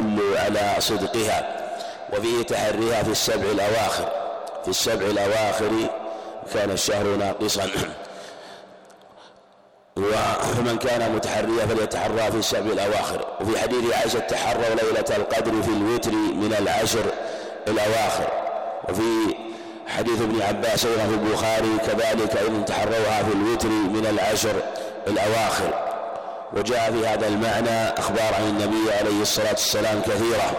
يدل على صدقها وفيه تحريها في السبع الأواخر. في السبع الأواخر كان الشهر ناقصا. ومن كان متحريا فليتحرى في السبع الأواخر. وفي حديث عائشة تحروا ليلة القدر في الوتر من العشر الأواخر. وفي حديث ابن عباس في البخاري كذلك إن تحروها في الوتر من العشر الأواخر. وجاء في هذا المعنى أخبار عن النبي عليه الصلاة والسلام كثيرة.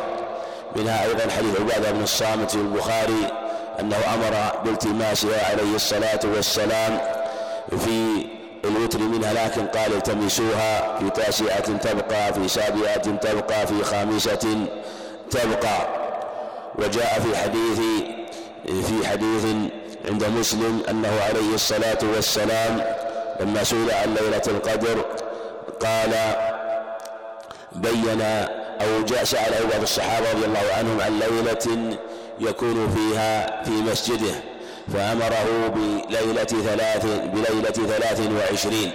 منها أيضا حديث عبادة بن الصامت في البخاري أنه أمر بالتماسها عليه الصلاة والسلام في الوتر منها لكن قال التمسوها في تاسعة تبقى في سابعة تبقى في خامسة تبقى. وجاء في حديث في حديث عند مسلم أنه عليه الصلاة والسلام لما سئل عن ليلة القدر قال بين أو جاء سأله بعض الصحابة رضي الله عنهم عن ليلة يكون فيها في مسجده فأمره بليلة ثلاث بليلة ثلاث وعشرين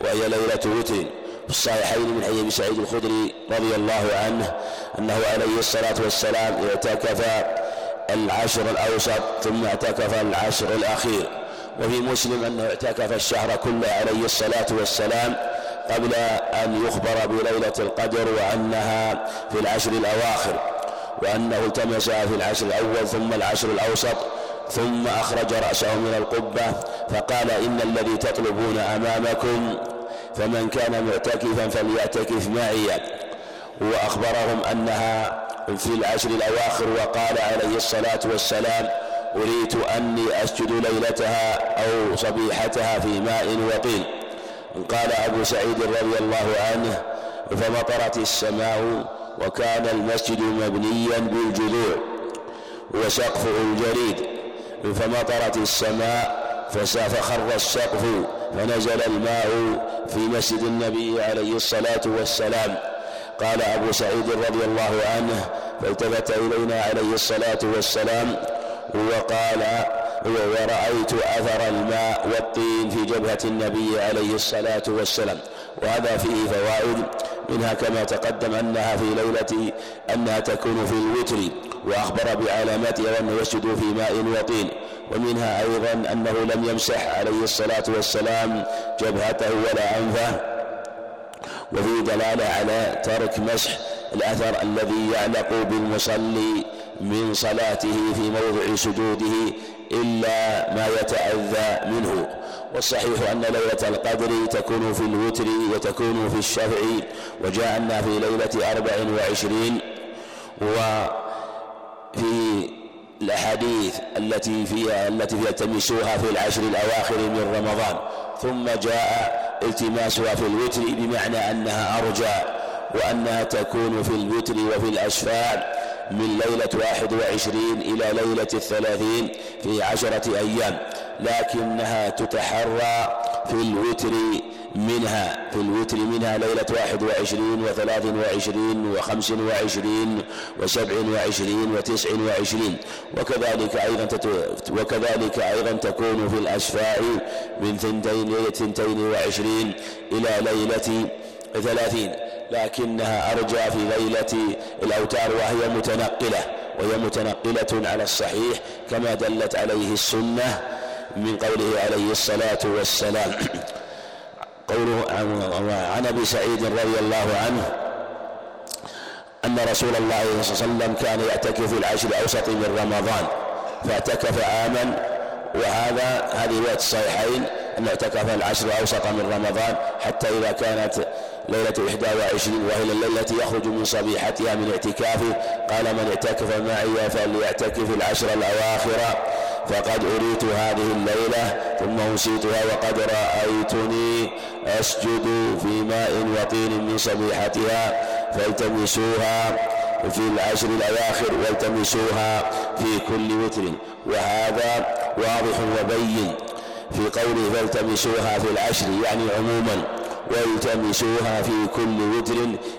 وهي ليلة وتر. في الصحيحين من حديث سعيد الخدري رضي الله عنه أنه عليه الصلاة والسلام اعتكف العشر الأوسط ثم اعتكف العشر الأخير. وفي مسلم أنه اعتكف الشهر كله عليه الصلاة والسلام قبل أن يخبر بليلة القدر وأنها في العشر الأواخر وأنه التمسها في العشر الأول ثم العشر الأوسط ثم أخرج رأسه من القبة فقال إن الذي تطلبون أمامكم فمن كان معتكفا فليعتكف معي. وأخبرهم أنها في العشر الأواخر وقال عليه الصلاة والسلام أريت أني أسجد ليلتها أو صبيحتها في ماء وطين. قال أبو سعيد رضي الله عنه فمطرت السماء وكان المسجد مبنيا بالجذوع وسقفه الجريد فمطرت السماء فخر السقف فنزل الماء في مسجد النبي عليه الصلاة والسلام. قال أبو سعيد رضي الله عنه فالتفت إلينا عليه الصلاة والسلام وقال ورأيت أثر الماء والطين في جبهة النبي عليه الصلاة والسلام وهذا فيه فوائد منها كما تقدم أنها في ليلة أنها تكون في الوتر وأخبر بعلاماتها وأنه يسجد في ماء وطين ومنها أيضا أنه لم يمسح عليه الصلاة والسلام جبهته ولا أنفه وفي دلالة على ترك مسح الأثر الذي يعلق بالمصلي من صلاته في موضع سجوده إلا ما يتأذى منه. والصحيح أن ليلة القدر تكون في الوتر وتكون في الشفع وجاء أنها في ليلة أربع وعشرين وفي الأحاديث التي فيها التي يلتمسوها في العشر الأواخر من رمضان. ثم جاء التماسها في الوتر بمعنى أنها أرجى وأنها تكون في الوتر وفي الأشفاع. من ليلة واحد وعشرين إلى ليلة الثلاثين في عشرة أيام لكنها تتحرى في الوتر منها في الوتر منها ليلة واحد وعشرين وثلاث وعشرين وخمس وعشرين وسبع وعشرين وتسع وعشرين وكذلك أيضا وكذلك أيضا تكون في الأشفاع من ثنتين ليلة ثنتين وعشرين إلى ليلة ثلاثين. لكنها أرجى في ليلة الأوتار وهي متنقلة وهي متنقلة على الصحيح كما دلت عليه السنة من قوله عليه الصلاة والسلام. قوله عن أبي سعيد رضي الله عنه أن رسول الله صلى الله عليه وسلم كان يعتكف العشر الأوسط من رمضان فاعتكف عاما وهذا هذه رواية الصحيحين أن اعتكف العشر الأوسط من رمضان حتى إذا كانت ليلة إحدى وعشرين وهي الليلة التي يخرج من صبيحتها من اعتكافه قال من اعتكف معي فليعتكف العشر الأواخر. فقد أريت هذه الليلة ثم أنسيتها وقد رأيتني أسجد في ماء وطين من صبيحتها فالتمسوها في العشر الأواخر والتمسوها في كل وتر. وهذا واضح وبين في قوله فالتمسوها في العشر يعني عموما والتمسوها في كل وتر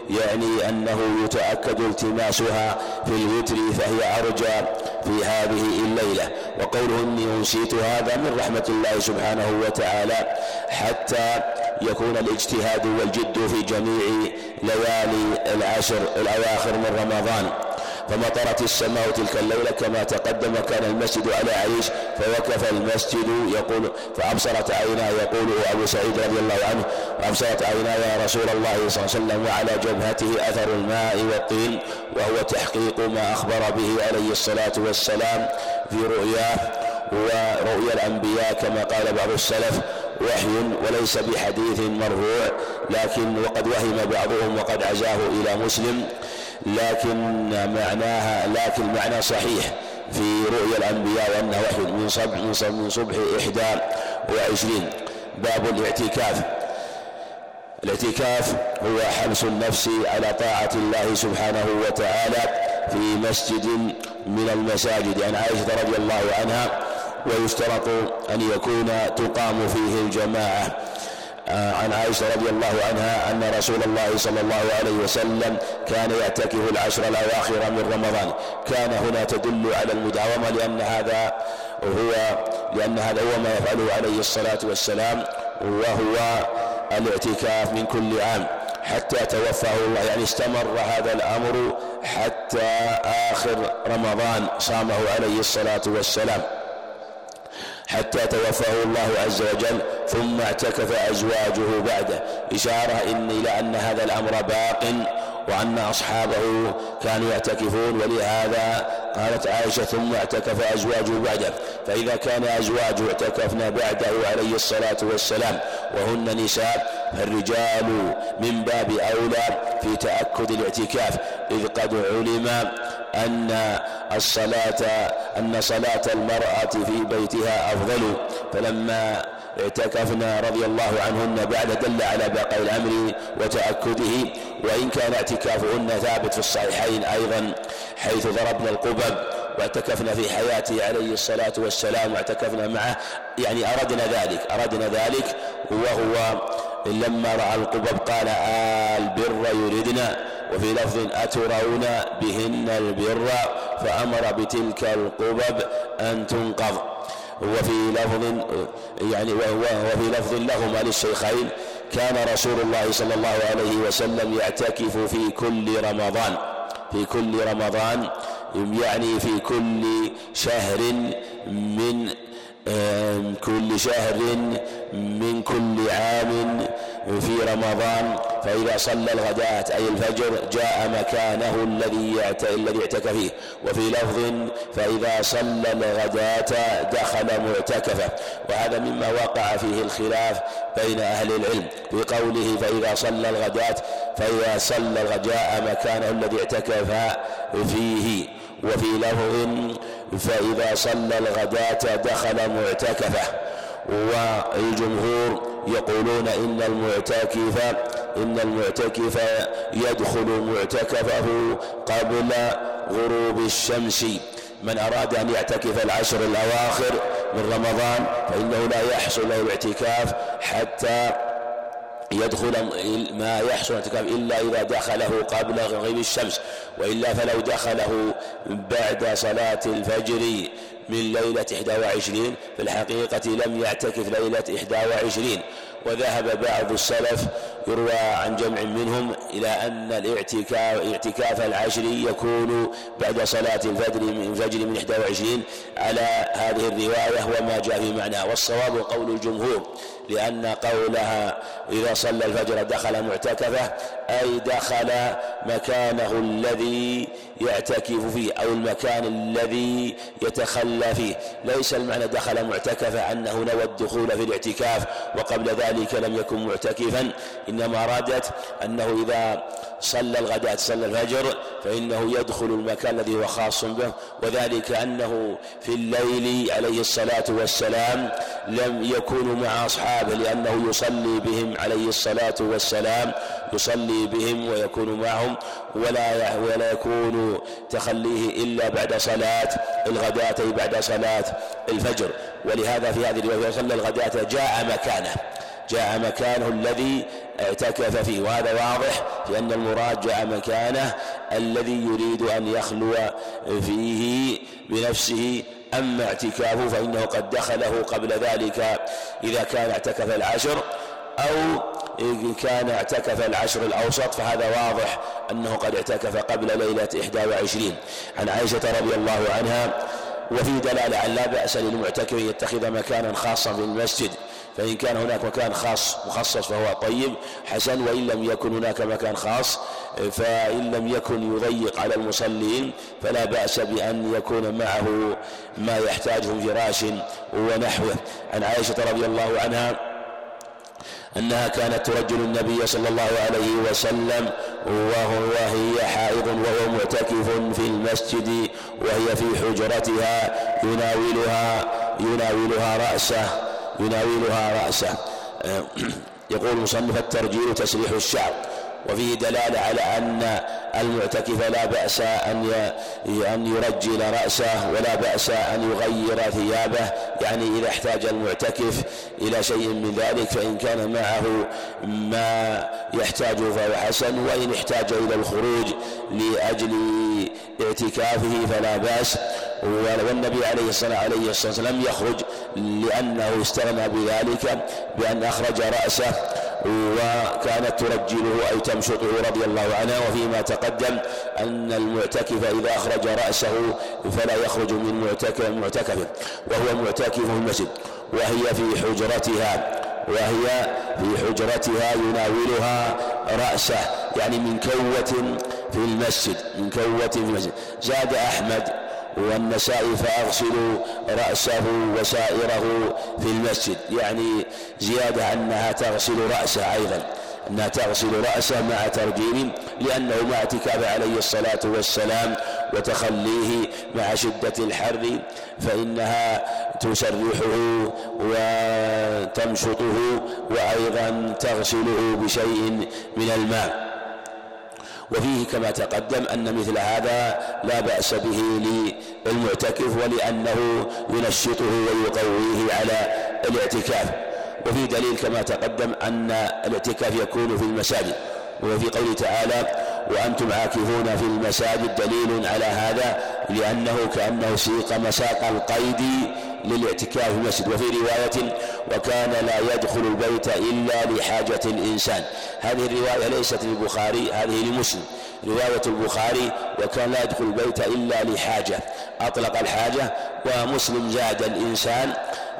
يعني أنه يتأكد التماسها في الوتر فهي أرجى في هذه الليلة. وقوله إني أنسيت هذا من رحمة الله سبحانه وتعالى حتى يكون الاجتهاد والجد في جميع ليالي العشر الأواخر من رمضان. فمطرت السماء تلك الليلة كما تقدم. كان المسجد على عريش فوقف المسجد يقول فأبصرت عينا يقول أبو سعيد رضي الله عنه فأبصرت عينا يا رسول الله صلى الله عليه وسلم وعلى جبهته أثر الماء والطين وهو تحقيق ما أخبر به عليه الصلاة والسلام في رؤياه ورؤيا الأنبياء كما قال بعض السلف وحي وليس بحديث مرفوع لكن وقد وهم بعضهم وقد عزاه إلى مسلم. لكن معناها لكن المعنى صحيح في رؤيا الأنبياء وأنه وحي من صبح من صبح, من صبح إحدى وعشرين. باب الاعتكاف. الاعتكاف هو حبس النفس على طاعة الله سبحانه وتعالى في مسجد من المساجد. عن عائشة رضي الله عنها ويشترط أن يكون تقام فيه الجماعة. عن عائشة رضي الله عنها أن رسول الله صلى الله عليه وسلم كان يعتكف العشر الأواخر من رمضان. كان هنا تدل على المداومة لأن هذا هو لأن هذا هو ما يفعله عليه الصلاة والسلام وهو الاعتكاف من كل عام. حتى توفاه الله يعني استمر هذا الأمر حتى آخر رمضان صامه عليه الصلاة والسلام. حتى توفاه الله عز وجل ثم اعتكف أزواجه بعده. إشارة إن إلى أن هذا الأمر باق وأن أصحابه كانوا يعتكفون ولهذا قالت عائشة ثم اعتكف أزواجه بعده. فإذا كان أزواجه اعتكفنا بعده عليه الصلاة والسلام وهن نساء فالرجال من باب أولى في تأكد الاعتكاف إذ قد علم أن الصلاة أن صلاة المرأة في بيتها أفضل. فلما اعتكفنا رضي الله عنهن بعد دل على بقاء الأمر وتأكده وإن كان اعتكافهن ثابت في الصحيحين أيضا حيث ضربنا القبب واعتكفنا في حياته عليه الصلاة والسلام واعتكفنا معه يعني أردنا ذلك أردنا ذلك وهو لما رأى القبب قال آل بر يردنا وفي لفظ أترون بهن البر فأمر بتلك القبب أن تنقض. وفي لفظ يعني وفي لفظ لهما للشيخين كان رسول الله صلى الله عليه وسلم يعتكف في كل رمضان في كل رمضان يعني في كل شهر من كل شهر من كل عام في رمضان فإذا صلى الغداة أي الفجر جاء مكانه الذي الذي اعتكف فيه. وفي لفظ فإذا صلى الغداة دخل معتكفه. وهذا مما وقع فيه الخلاف بين أهل العلم. في قوله فإذا صلى الغداة فإذا صلى الغداء مكانه الذي اعتكف فيه. وفي لفظ فإذا صلى الغداة دخل معتكفه. والجمهور يقولون إن المعتكف إن المعتكف يدخل معتكفه قبل غروب الشمس. من أراد أن يعتكف العشر الأواخر من رمضان فإنه لا يحصل له الاعتكاف حتى يدخل ما يحصل الاعتكاف إلا إذا دخله قبل غيب الشمس وإلا فلو دخله بعد صلاة الفجر من ليلة 21 في الحقيقة لم يعتكف ليلة 21 وذهب بعض السلف يروى عن جمع منهم إلى أن الاعتكاف اعتكاف العشر يكون بعد صلاة الفجر من الفجر من 21 على هذه الرواية وما جاء في معناه. والصواب قول الجمهور لأن قولها إذا صلى الفجر دخل معتكفة أي دخل مكانه الذي يعتكف فيه أو المكان الذي يتخلى فيه. ليس المعنى دخل معتكفا أنه نوى الدخول في الاعتكاف وقبل ذلك لم يكن معتكفا. إنما أرادت أنه إذا صلى الغداة صلى الفجر فإنه يدخل المكان الذي هو خاص به وذلك أنه في الليل عليه الصلاة والسلام لم يكونوا مع أصحابه لأنه يصلي بهم عليه الصلاة والسلام يصلي بهم ويكون معهم ولا ولا يكون تخليه إلا بعد صلاة الغداة أي بعد صلاة الفجر. ولهذا في هذه الرواية صلى الغداة جاء مكانه. جاء مكانه الذي اعتكف فيه وهذا واضح في أن المراد جاء مكانه الذي يريد أن يخلو فيه بنفسه أما اعتكافه فإنه قد دخله قبل ذلك إذا كان اعتكف العشر أو إن كان اعتكف العشر الأوسط فهذا واضح أنه قد اعتكف قبل ليلة 21 عن عائشة رضي الله عنها وفي دلالة على لا بأس للمعتكف أن يتخذ مكانا خاصا في المسجد. فإن كان هناك مكان خاص مخصص فهو طيب حسن وإن لم يكن هناك مكان خاص فإن لم يكن يضيق على المصلين فلا بأس بأن يكون معه ما يحتاجه فراش ونحوه. عن عائشة رضي الله عنها أنها كانت ترجل النبي صلى الله عليه وسلم وهو وهي حائض وهو معتكف في المسجد وهي في حجرتها يناولها يناولها رأسه. يناولها رأسه. يقول مصنف الترجيل تسريح الشعر. وفيه دلالة على أن المعتكف لا بأس أن أن يرجل رأسه ولا بأس أن يغير ثيابه. يعني إذا احتاج المعتكف إلى شيء من ذلك فإن كان معه ما يحتاجه فهو حسن وإن احتاج إلى الخروج لأجل اعتكافه فلا بأس. والنبي عليه الصلاة والسلام لم يخرج لأنه استغنى بذلك بأن أخرج رأسه. وكانت ترجله أي تمشطه رضي الله عنها وفيما تقدم أن المعتكف إذا أخرج رأسه فلا يخرج من معتكف معتكفه وهو معتكف في المسجد وهي في حجرتها وهي في حجرتها يناولها رأسه يعني من كوة في المسجد من كوة في المسجد. زاد أحمد والنساء فأغسل رأسه وسائره في المسجد. يعني زيادة أنها تغسل رأسه أيضا أنها تغسل رأسه مع ترجيل لأنه مع اعتكاف عليه الصلاة والسلام وتخليه مع شدة الحر فإنها تسرحه وتمشطه وأيضا تغسله بشيء من الماء. وفيه كما تقدم أن مثل هذا لا بأس به للمعتكف ولأنه ينشطه ويقويه على الاعتكاف. وفي دليل كما تقدم أن الاعتكاف يكون في المساجد. وفي قوله تعالى وأنتم عاكفون في المساجد. دليل على هذا لأنه كأنه سيق مساق القيد للاعتكاف في المسجد. وفي رواية وكان لا يدخل البيت إلا لحاجة الإنسان. هذه الرواية ليست للبخاري هذه لمسلم. رواية البخاري وكان لا يدخل البيت إلا لحاجة. أطلق الحاجة ومسلم زاد الإنسان.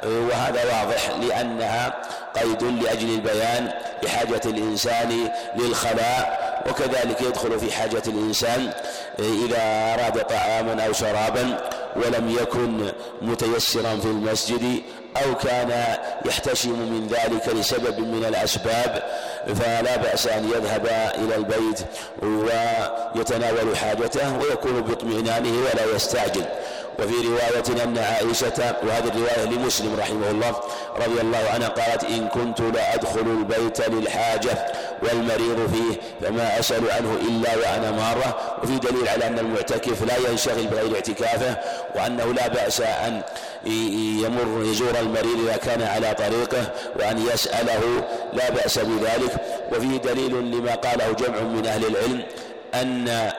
وهذا واضح لأنها قيد لأجل البيان لحاجة الإنسان للخلاء وكذلك يدخل في حاجة الإنسان إذا أراد طعاما أو شرابا. ولم يكن متيسرا في المسجد أو كان يحتشم من ذلك لسبب من الأسباب فلا بأس أن يذهب إلى البيت ويتناول حاجته ويكون باطمئنانه ولا يستعجل. وفي رواية أن عائشة وهذه الرواية لمسلم رحمه الله رضي الله عنها قالت إن كنت لأدخل البيت للحاجة والمريض فيه فما أسأل عنه إلا وأنا مارة. وفي دليل على أن المعتكف لا ينشغل بغير اعتكافه وأنه لا بأس أن يمر يزور المريض إذا كان على طريقه وأن يسأله لا بأس بذلك. وفيه دليل لما قاله جمع من أهل العلم أن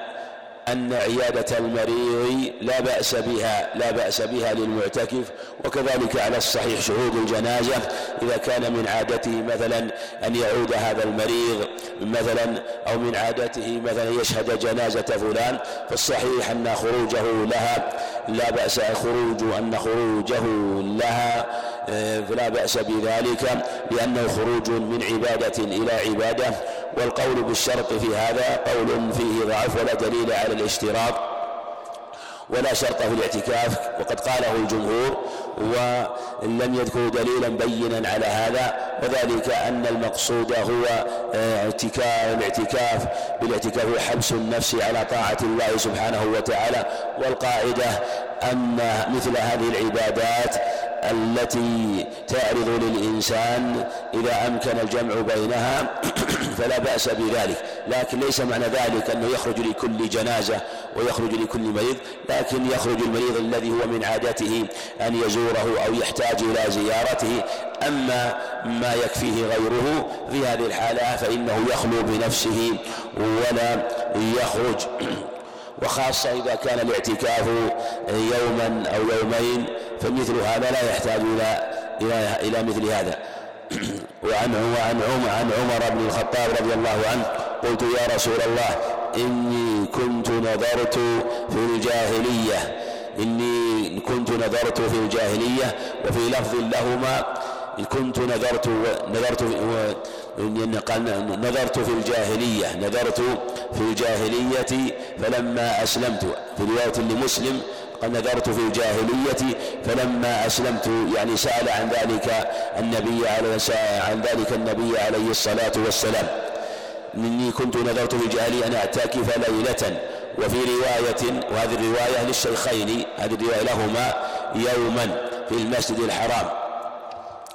أن عيادة المريض لا بأس بها لا بأس بها للمعتكف وكذلك على الصحيح شهود الجنازة إذا كان من عادته مثلا أن يعود هذا المريض مثلا أو من عادته مثلا يشهد جنازة فلان فالصحيح أن خروجه لها لا بأس خروج أن خروجه لها فلا بأس بذلك لأنه خروج من عبادة إلى عبادة والقول بالشرط في هذا قول فيه ضعف ولا دليل على الاشتراط ولا شرط في الاعتكاف وقد قاله الجمهور ولم يذكروا دليلا بينا على هذا وذلك أن المقصود هو آه، اعتكاف الاعتكاف بالاعتكاف حبس النفس على طاعة الله سبحانه وتعالى والقاعدة أن مثل هذه العبادات التي تعرض للإنسان إذا أمكن الجمع بينها فلا بأس بذلك. لكن ليس معنى ذلك أنه يخرج لكل جنازة ويخرج لكل مريض لكن يخرج المريض الذي هو من عادته أن يزوره أو يحتاج إلى زيارته. أما ما يكفيه غيره في هذه الحالة فإنه يخلو بنفسه ولا يخرج وخاصة إذا كان الاعتكاف يوما أو يومين فمثل هذا لا يحتاج إلى إلى إلى مثل هذا. وعن وعن عمر عن عمر بن الخطاب رضي الله عنه قلت يا رسول الله إني كنت نظرت في الجاهلية إني كنت نظرت في الجاهلية وفي لفظ لهما كنت نذرت نذرت قال نذرت في الجاهلية نذرت في الجاهلية فلما أسلمت. في رواية لمسلم قال نذرت في الجاهلية فلما أسلمت. يعني سأل عن ذلك النبي عليه عن ذلك النبي عليه الصلاة والسلام. إني كنت نذرت في الجاهلية أن أعتكف ليلة. وفي رواية وهذه الرواية للشيخين هذه الرواية لهما يوما في المسجد الحرام.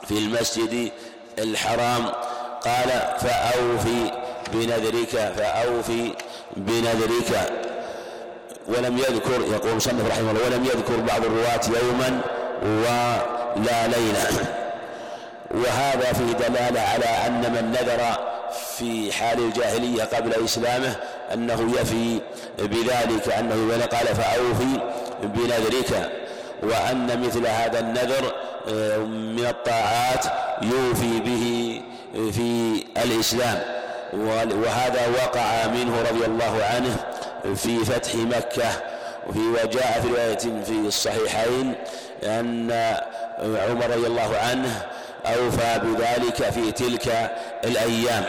في المسجد الحرام قال فأوفي بنذرك فأوفي بنذرك. ولم يذكر يقول مصنف رحمه الله ولم يذكر بعض الرواة يوما ولا ليلة. وهذا فيه دلالة على أن من نذر في حال الجاهلية قبل إسلامه أنه يفي بذلك أنه قال فأوفي بنذرك. وأن مثل هذا النذر آه، من الطاعات يوفي به في الإسلام. وهذا وقع منه رضي الله عنه في فتح مكة. وفي وجاء في رواية في الصحيحين أن عمر رضي الله عنه أوفى بذلك في تلك الأيام.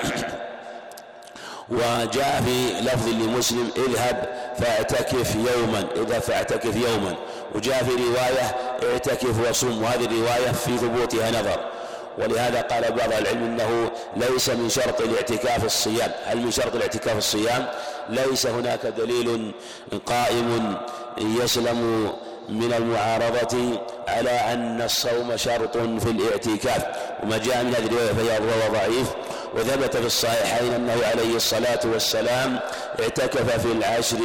وجاء في لفظ لمسلم اذهب فاعتكف يوما اذهب فاعتكف يوما. وجاء في رواية اعتكف وصم. وهذه الرواية في ثبوتها نظر. ولهذا قال بعض العلم إنه ليس من شرط الاعتكاف الصيام. هل من شرط الاعتكاف الصيام؟ ليس هناك دليل قائم يسلم من المعارضة على أن الصوم شرط في الاعتكاف. وما جاء من هذه الرواية فهي ضعيف. وثبت في الصحيحين أنه عليه الصلاة والسلام اعتكف في العشر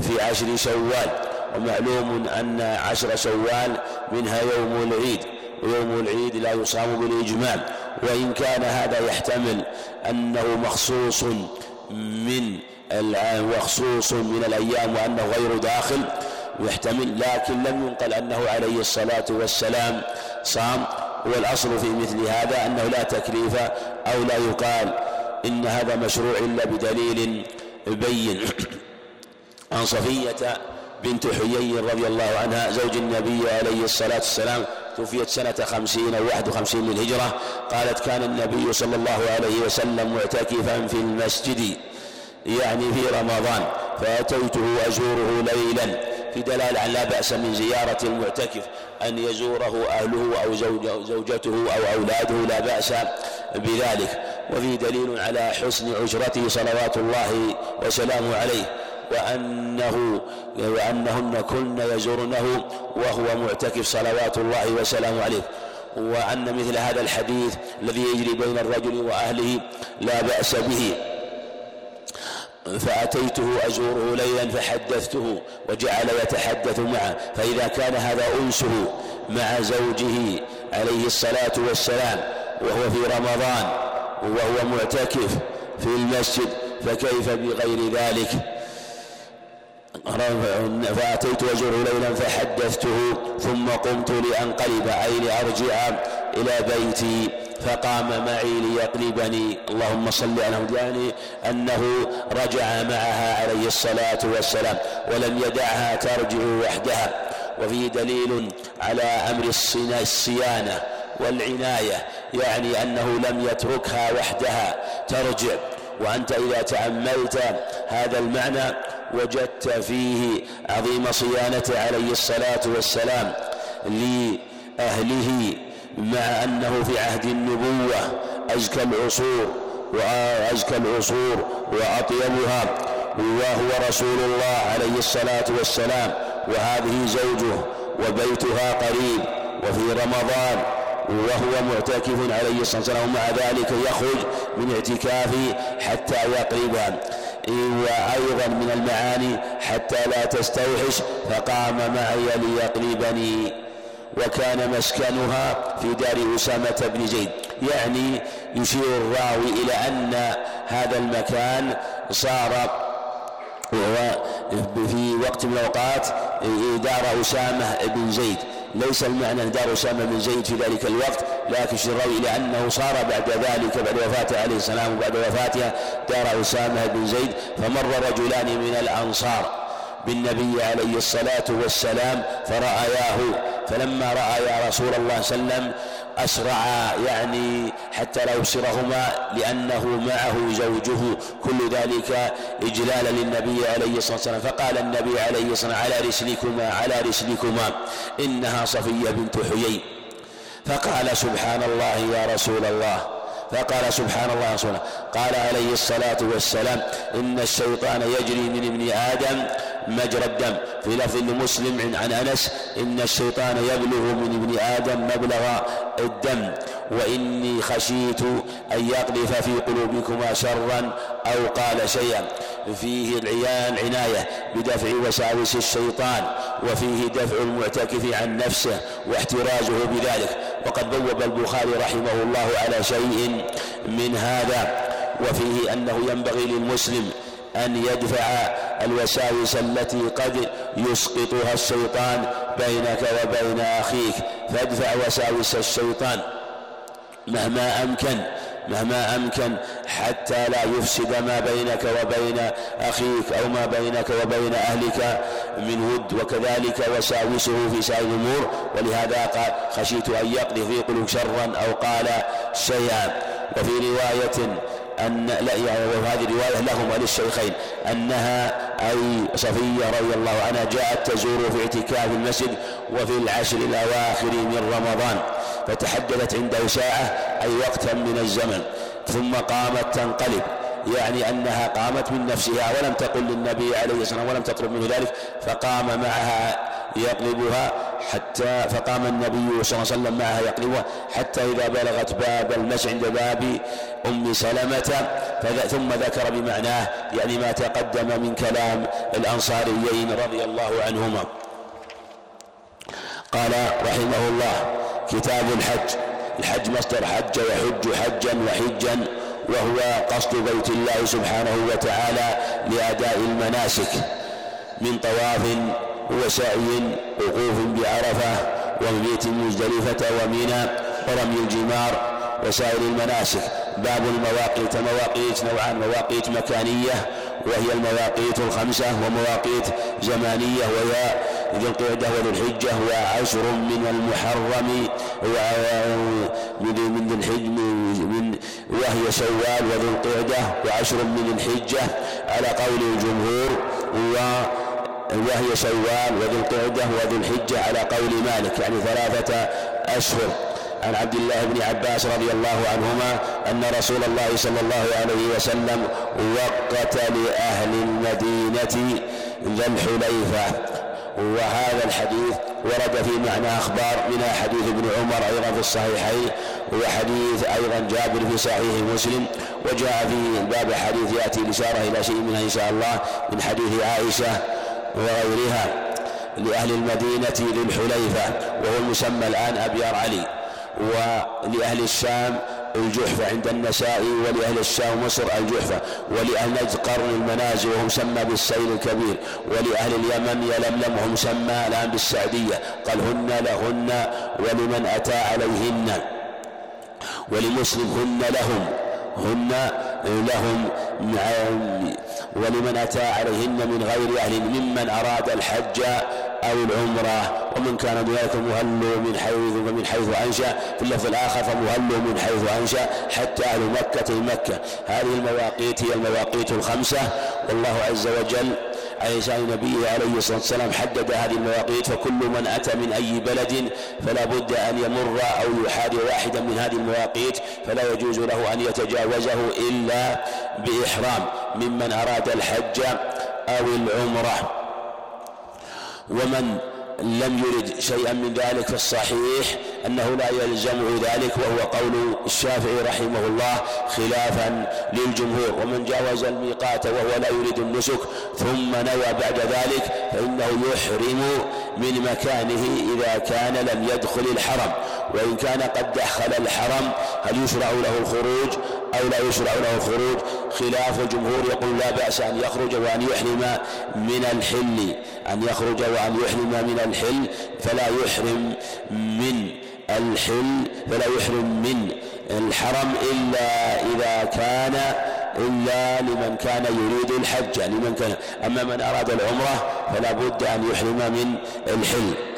في عشر شوال. ومعلوم أن عشر شوال منها يوم العيد. ويوم العيد لا يصام بالإجماع وإن كان هذا يحتمل أنه مخصوص من وخصوص من الأيام وأنه غير داخل يحتمل لكن لم ينقل أنه عليه الصلاة والسلام صام. والأصل في مثل هذا أنه لا تكليف أو لا يقال إن هذا مشروع إلا بدليل بين. عن صفية بنت حيي رضي الله عنها زوج النبي عليه الصلاة والسلام توفيت سنة خمسين أو واحد وخمسين من الهجرة قالت كان النبي صلى الله عليه وسلم معتكفا في المسجد يعني في رمضان فأتيته أزوره ليلا. في دلالة على لا بأس من زيارة المعتكف أن يزوره أهله أو زوجته أو أولاده لا بأس بذلك. وفي دليل على حسن عشرته صلوات الله وسلامه عليه. وأنه وأنهن كن يزورنه وهو معتكف صلوات الله وسلامه عليه. وأن مثل هذا الحديث الذي يجري بين الرجل وأهله لا بأس به. فأتيته أزوره ليلا فحدثته وجعل يتحدث معه. فإذا كان هذا أنسه مع زوجه عليه الصلاة والسلام وهو في رمضان وهو معتكف في المسجد فكيف بغير ذلك؟ فأتيت أزوره ليلا فحدثته ثم قمت لأنقلب أي لأرجع إلى بيتي فقام معي ليقلبني. اللهم صل على يعني أنه رجع معها عليه الصلاة والسلام ولم يدعها ترجع وحدها. وفيه دليل على أمر الصيانة والعناية يعني أنه لم يتركها وحدها ترجع. وأنت إذا تأملت هذا المعنى وجدت فيه عظيم صيانته عليه الصلاة والسلام لأهله مع أنه في عهد النبوة أزكى العصور وأزكى العصور وأطيبها وهو رسول الله عليه الصلاة والسلام وهذه زوجه وبيتها قريب وفي رمضان وهو معتكف عليه الصلاة والسلام ومع ذلك يخرج من اعتكافه حتى يقربها. وأيضا من المعاني حتى لا تستوحش فقام معي ليقربني وكان مسكنها في دار أسامة بن زيد. يعني يشير الراوي إلى أن هذا المكان صار وهو في وقت من الأوقات دار أسامة بن زيد. ليس المعنى دار أسامة بن زيد في ذلك الوقت لكن الراوي لأنه صار بعد ذلك بعد وفاته عليه السلام وبعد وفاته دار أسامة بن زيد فمر رجلان من الأنصار. بالنبي عليه الصلاة والسلام فرأياه فلما رأى يا رسول الله صلى الله عليه وسلم أسرع يعني حتى لا يبصرهما لأنه معه زوجه. كل ذلك إجلالا للنبي عليه الصلاة والسلام. فقال النبي عليه الصلاة والسلام على رسلكما على رسلكما. إنها صفية بنت حيي فقال سبحان الله يا رسول الله. فقال سبحان الله. قال عليه الصلاة والسلام إن الشيطان يجري من ابن آدم مجرى الدم. في لفظ لمسلم عن أنس إن الشيطان يبلغ من ابن آدم مبلغ الدم. وإني خشيت أن يقذف في قلوبكما شرا أو قال شيئا. فيه العيان عناية بدفع وساوس الشيطان وفيه دفع المعتكف عن نفسه واحترازه بذلك. وقد بوب البخاري رحمه الله على شيء من هذا. وفيه أنه ينبغي للمسلم أن يدفع الوساوس التي قد يسقطها الشيطان بينك وبين أخيك. فادفع وساوس الشيطان مهما أمكن مهما أمكن حتى لا يفسد ما بينك وبين أخيك أو ما بينك وبين أهلك من ود. وكذلك وساوسه في سائر الأمور. ولهذا قال خشيت أن يقضي في قلوب شرا أو قال شيئا. وفي رواية أن لا يعني وهذه رواية لهم وللشيخين أنها أي صفية رضي الله عنها جاءت تزور في اعتكاف المسجد وفي العشر الأواخر من رمضان فتحدثت عنده ساعة أي وقتا من الزمن ثم قامت تنقلب. يعني أنها قامت من نفسها ولم تقل للنبي عليه الصلاة والسلام ولم تطلب منه ذلك فقام معها يقلبها حتى فقام النبي صلى الله عليه وسلم معها يقلبها حتى إذا بلغت باب المسجد عند باب أم سلمة ثم ذكر بمعناه يعني ما تقدم من كلام الأنصاريين رضي الله عنهما. قال رحمه الله كتاب الحج الحج مصدر حج يحج حجا وحجا وهو قصد بيت الله سبحانه وتعالى لأداء المناسك من طواف وسعي وقوف بعرفة ومبيت مزدلفة ومنى ورمي الجمار وسائر المناسك باب المواقيت مواقيت نوعان مواقيت مكانية وهي المواقيت الخمسة ومواقيت زمانية وهي ذي القعدة وذي الحجة وعشر من المحرم من ذي الحج من وهي شوال وذي القعدة وعشر من الحجة. على قول الجمهور و وهي شوال وذي القعدة وذي الحجة على قول مالك يعني ثلاثة أشهر. عن عبد الله بن عباس رضي الله عنهما أن رسول الله صلى الله عليه وسلم وقت لأهل المدينة ذا الحليفة. وهذا الحديث ورد في معنى أخبار منها حديث ابن عمر أيضا في الصحيحين وحديث أيضا جابر في صحيح مسلم وجاء في باب حديث يأتي الإشارة إلى شيء منها إن شاء الله من حديث عائشة وغيرها لأهل المدينة للحليفة وهو المسمى الآن أبيار علي. ولأهل الشام الجحفة عند النساء ولأهل الشام مصر الجحفة ولأهل نجد قرن المنازل وهم سمى بالسيل الكبير ولأهل اليمن يلملم وهم سمى الآن بالسعدية قال هن لهن ولمن أتى عليهن ولمسلم هن لهم هن لهم ولمن أتى عليهن من غير أهل ممن أراد الحج أو العمرة. ومن كان ذلك مهل من حيث ومن حيث أنشأ. في اللفظ الآخر فمهل من حيث أنشأ. حتى أهل مكة مكة. هذه المواقيت هي المواقيت الخمسة. والله عز وجل على لسان عليه الصلاة والسلام حدد هذه المواقيت فكل من أتى من أي بلد فلا بد أن يمر أو يحاذي واحدا من هذه المواقيت فلا يجوز له أن يتجاوزه إلا بإحرام ممن أراد الحج أو العمرة. ومن لم يرد شيئا من ذلك في الصحيح أنه لا يلزمه ذلك وهو قول الشافعي رحمه الله خلافا للجمهور. ومن جاوز الميقات وهو لا يريد النسك ثم نوى بعد ذلك فإنه يحرم من مكانه إذا كان لم يدخل الحرم. وإن كان قد دخل الحرم هل يشرع له الخروج؟ أو لا يشرع له الخروج خلاف الجمهور يقول لا بأس أن يخرج وأن يحرم من الحل. أن يخرج وأن يحرم من الحل فلا يحرم من الحل فلا يحرم من الحرم إلا إذا كان إلا لمن كان يريد الحج لمن كان أما من أراد العمرة فلا بد أن يحرم من الحل.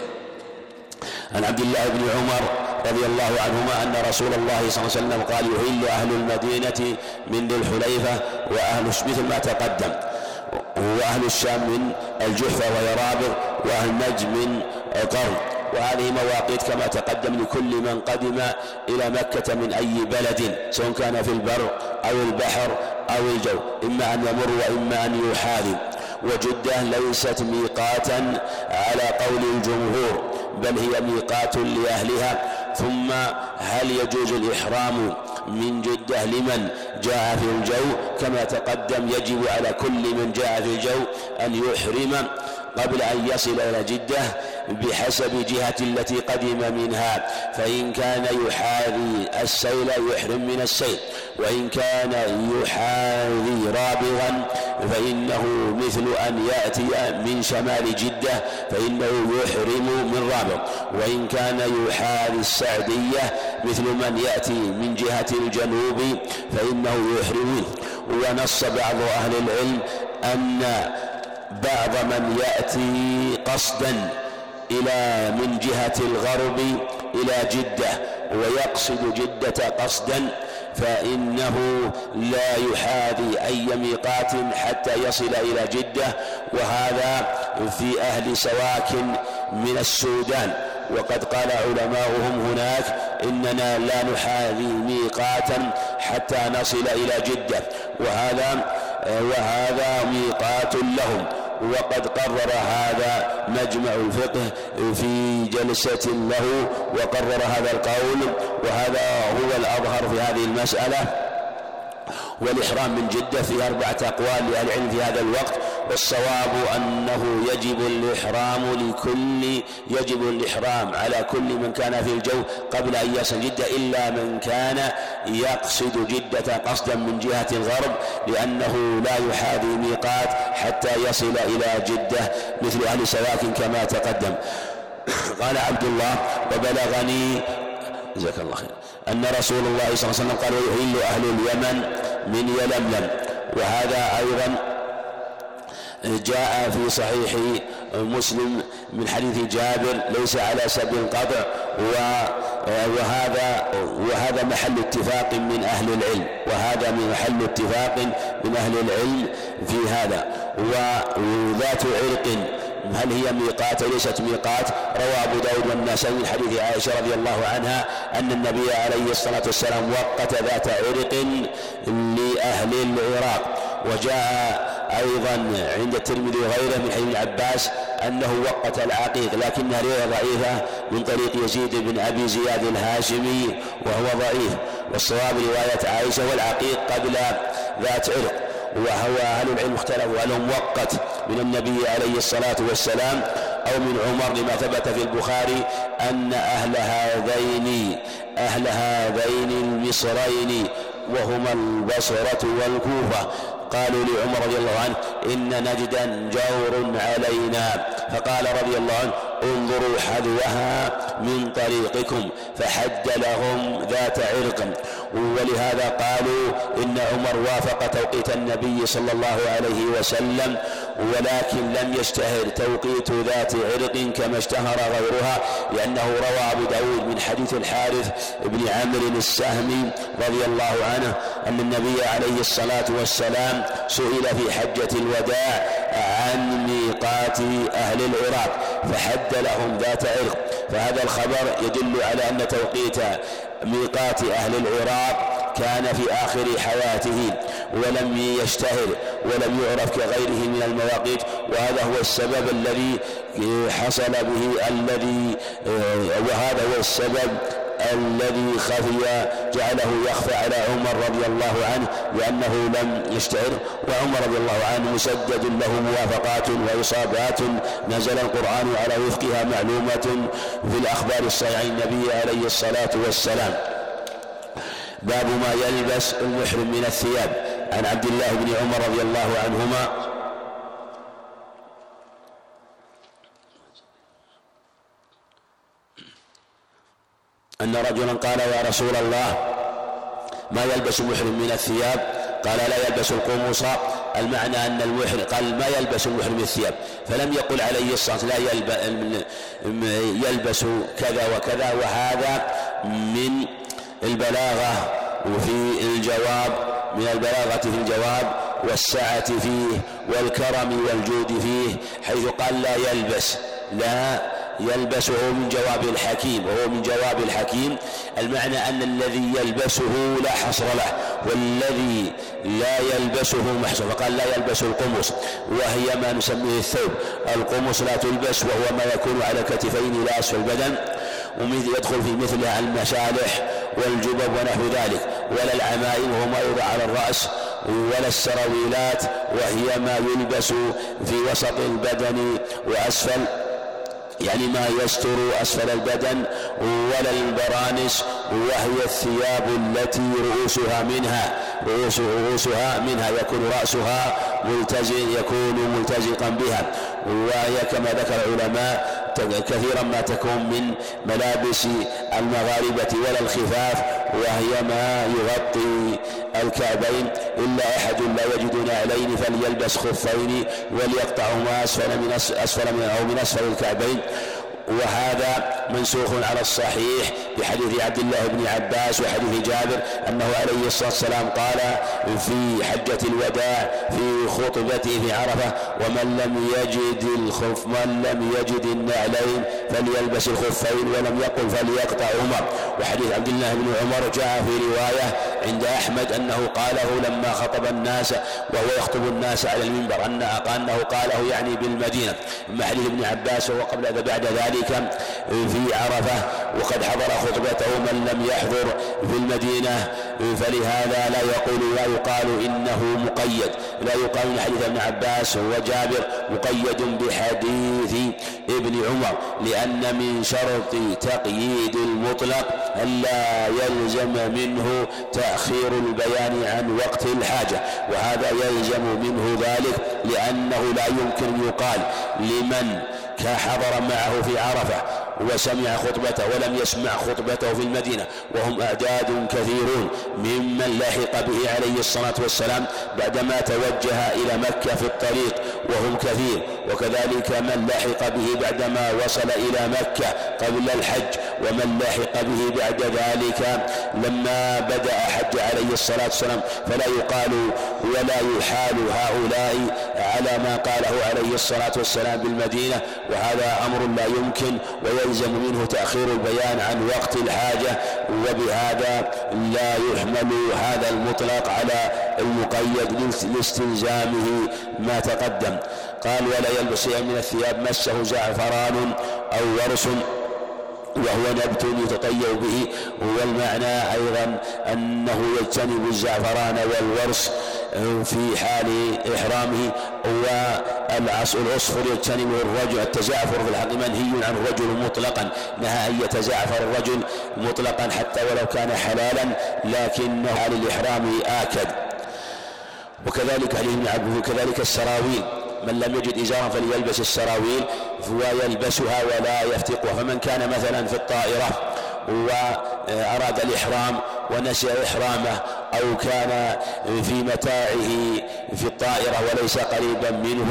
عن عبد الله بن عمر رضي الله عنهما أن رسول الله صلى الله عليه وسلم قال يهل أهل المدينة من ذي الحليفة وأهل مثل ما تقدم. وأهل الشام من الجحفة وهي وأهل نجد من قرن وهذه مواقيت كما تقدم لكل من قدم إلى مكة من أي بلد سواء كان في البر أو البحر أو الجو إما أن يمر وإما أن يحاذي. وجدة ليست ميقاتا على قول الجمهور. بل هي ميقات لأهلها. ثم هل يجوز الإحرام من جدة لمن جاء في الجو؟ كما تقدم يجب على كل من جاء في الجو أن يحرم. قبل أن يصل إلى جدة بحسب جهة التي قدم منها فإن كان يحاذي السيل يحرم من السيل وإن كان يحاذي رابغا فإنه مثل أن يأتي من شمال جدة فإنه يحرم من رابغ. وإن كان يحاذي السعدية مثل من يأتي من جهة الجنوب فإنه يحرم ونص بعض أهل العلم أن بعض من يأتي قصدا إلى من جهة الغرب إلى جدة ويقصد جدة قصدا فإنه لا يحاذي أي ميقات حتى يصل إلى جدة وهذا في أهل سواكن من السودان. وقد قال علماؤهم هناك إننا لا نحاذي ميقاتا حتى نصل إلى جدة وهذا وهذا ميقات لهم. وقد قرر هذا مجمع الفقه في جلسة له وقرر هذا القول وهذا هو الأظهر في هذه المسألة. والإحرام من جدة في أربعة أقوال لأهل العلم في هذا الوقت والصواب أنه يجب الإحرام لكل يجب الإحرام على كل من كان في الجو قبل أن يصل جدة إلا من كان يقصد جدة قصدا من جهة الغرب لأنه لا يحاذي ميقات حتى يصل إلى جدة مثل أهل سواكن كما تقدم. قال عبد الله وبلغني جزاك الله خير. أن رسول الله صلى الله عليه وسلم قال ويحل أهل اليمن من يلملم. وهذا أيضا جاء في صحيح مسلم من حديث جابر ليس على سبيل القطع. وهذا وهذا محل اتفاق من أهل العلم. وهذا من محل اتفاق من أهل العلم في هذا. وذات عرق هل هي ميقات ليست ميقات؟ روى أبو داود والنسائي من حديث عائشة رضي الله عنها أن النبي عليه الصلاة والسلام وقت ذات عرق لأهل العراق. وجاء أيضا عند الترمذي وغيره من حديث العباس أنه وقت العقيق لكنها رواية ضعيفة من طريق يزيد بن أبي زياد الهاشمي وهو ضعيف. والصواب رواية عائشة والعقيق قبل ذات عرق. وهو أهل العلم اختلفوا هل مؤقت من النبي عليه الصلاة والسلام أو من عمر لما ثبت في البخاري أن أهل هذين أهل هذين المصرين وهما البصرة والكوفة. قالوا لعمر رضي الله عنه إن نجدا جور علينا. فقال رضي الله عنه انظروا حذوها من طريقكم فحد لهم ذات عرق. ولهذا قالوا إن عمر وافق توقيت النبي صلى الله عليه وسلم ولكن لم يشتهر توقيت ذات عرق كما اشتهر غيرها لأنه روى أبو داود من حديث الحارث بن عمرو السهمي رضي الله عنه أن النبي عليه الصلاة والسلام سئل في حجة الوداع عن ميقات أهل العراق فحد لهم ذات عرق. فهذا الخبر يدل على أن توقيت ميقات أهل العراق كان في آخر حياته ولم يشتهر ولم يعرف كغيره من المواقيت. وهذا هو السبب الذي حصل به الذي وهذا هو السبب الذي خفي جعله يخفى على عمر رضي الله عنه لأنه لم يشتعر وعمر رضي الله عنه مسدد له موافقات وإصابات. نزل القرآن على وفقها معلومة في الأخبار الصحيحة النبي عليه الصلاة والسلام. باب ما يلبس المحرم من الثياب. عن عبد الله بن عمر رضي الله عنهما أن رجلا قال يا رسول الله ما يلبس المحرم من الثياب؟ قال لا يلبس القمص. المعنى أن المحرم قال ما يلبس المحرم الثياب؟ فلم يقل عليه الصلاة لا يلبس كذا وكذا وهذا من البلاغة وفي الجواب من البلاغة في الجواب والسعة فيه والكرم والجود فيه حيث قال لا يلبس. لا يلبسه من جواب الحكيم وهو من جواب الحكيم. المعنى أن الذي يلبسه لا حصر له والذي لا يلبسه محصور فقال لا يلبس القمص وهي ما نسميه الثوب. القمص لا تلبس وهو ما يكون على كتفين إلى أسفل البدن. ويدخل في مثلها المشالح والجبب ونحو ذلك. ولا العمائم وهو ما يوضع على الرأس. ولا السراويلات وهي ما يلبس في وسط البدن وأسفل. يعني ما يستر أسفل البدن ولا البرانس وهي الثياب التي رؤوسها منها رؤوس رؤوسها منها يكون رأسها ملتزم يكون ملتزقا بها. وهي كما ذكر العلماء كثيرا ما تكون من ملابس المغاربة ولا الخفاف وهي ما يغطي الكعبين. إلا أحد لا يجد نعلين فليلبس خفين وليقطعهما أسفل من أسفل من أو من أسفل الكعبين. وهذا منسوخ على الصحيح بحديث عبد الله بن عباس وحديث جابر أنه عليه الصلاة والسلام قال في حجة الوداع في خطبته في عرفة ومن لم يجد الخف من لم يجد النعلين فليلبس الخفين ولم يقل فليقطعهما وحديث عبد الله بن عمر جاء في رواية عند أحمد أنه قاله لما خطب الناس وهو يخطب الناس على المنبر أنه قاله يعني بالمدينة. أما حديث ابن عباس وقبل بعد ذلك في عرفة وقد حضر خطبته من لم يحضر في المدينة. فلهذا لا يقول لا يقال إنه مقيد. لا يقال إن حديث ابن عباس وجابر مقيد بحديث ابن عمر لأن من شرط تقييد المطلق الا يلزم منه تأخير البيان عن وقت الحاجة. وهذا يلزم منه ذلك لأنه لا يمكن يقال لمن حضر معه في عرفة وسمع خطبته ولم يسمع خطبته في المدينة وهم أعداد كثيرون ممن لحق به عليه الصلاة والسلام بعدما توجه إلى مكة في الطريق. وهم كثير. وكذلك من لحق به بعدما وصل إلى مكة قبل الحج ومن لحق به بعد ذلك لما بدأ حج عليه الصلاة والسلام فلا يقال ولا يحال هؤلاء على ما قاله عليه الصلاة والسلام بالمدينة. وهذا أمر لا يمكن ويلزم منه تأخير البيان عن وقت الحاجة وبهذا لا يحمل هذا المطلق على المقيد لاستلزامه ما تقدم. قال ولا يلبس شيئا من الثياب مسه زعفران أو ورس وهو نبت يتطيب به. والمعنى أيضا أنه يجتنب الزعفران والورس في حال إحرامه والعصفر يجتنب الرجل التزعفر في الحق منهي عن الرجل مطلقا نهى أن يتزعفر الرجل مطلقا حتى ولو كان حلالا لكنه حال الإحرام آكد. وكذلك حديث ابن عبد كذلك السراويل. من لم يجد إزارا فليلبس السراويل ويلبسها ولا يفتقها. فمن كان مثلا في الطائرة وأراد الإحرام ونسي إحرامه أو كان في متاعه في الطائرة وليس قريبا منه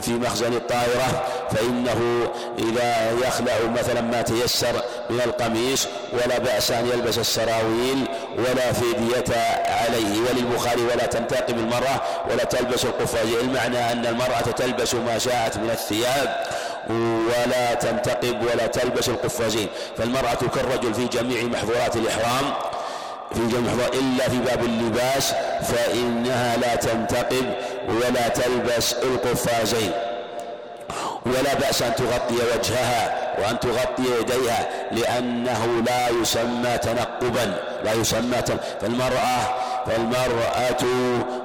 في مخزن الطائرة. فإنه إذا يخلع مثلا ما تيسر من القميص ولا بأس أن يلبس السراويل ولا فدية عليه. وللبخاري ولا تنتقم المرأة ولا تلبس القفاز المعنى أن المرأة تلبس ما شاءت من الثياب. ولا تنتقب ولا تلبس القفازين. فالمرأة كالرجل في جميع محظورات الإحرام في جميع إلا في باب اللباس فإنها لا تنتقب ولا تلبس القفازين. ولا بأس أن تغطي وجهها وأن تغطي يديها لأنه لا يسمى تنقبا لا يسمى فالمرأة فالمرأة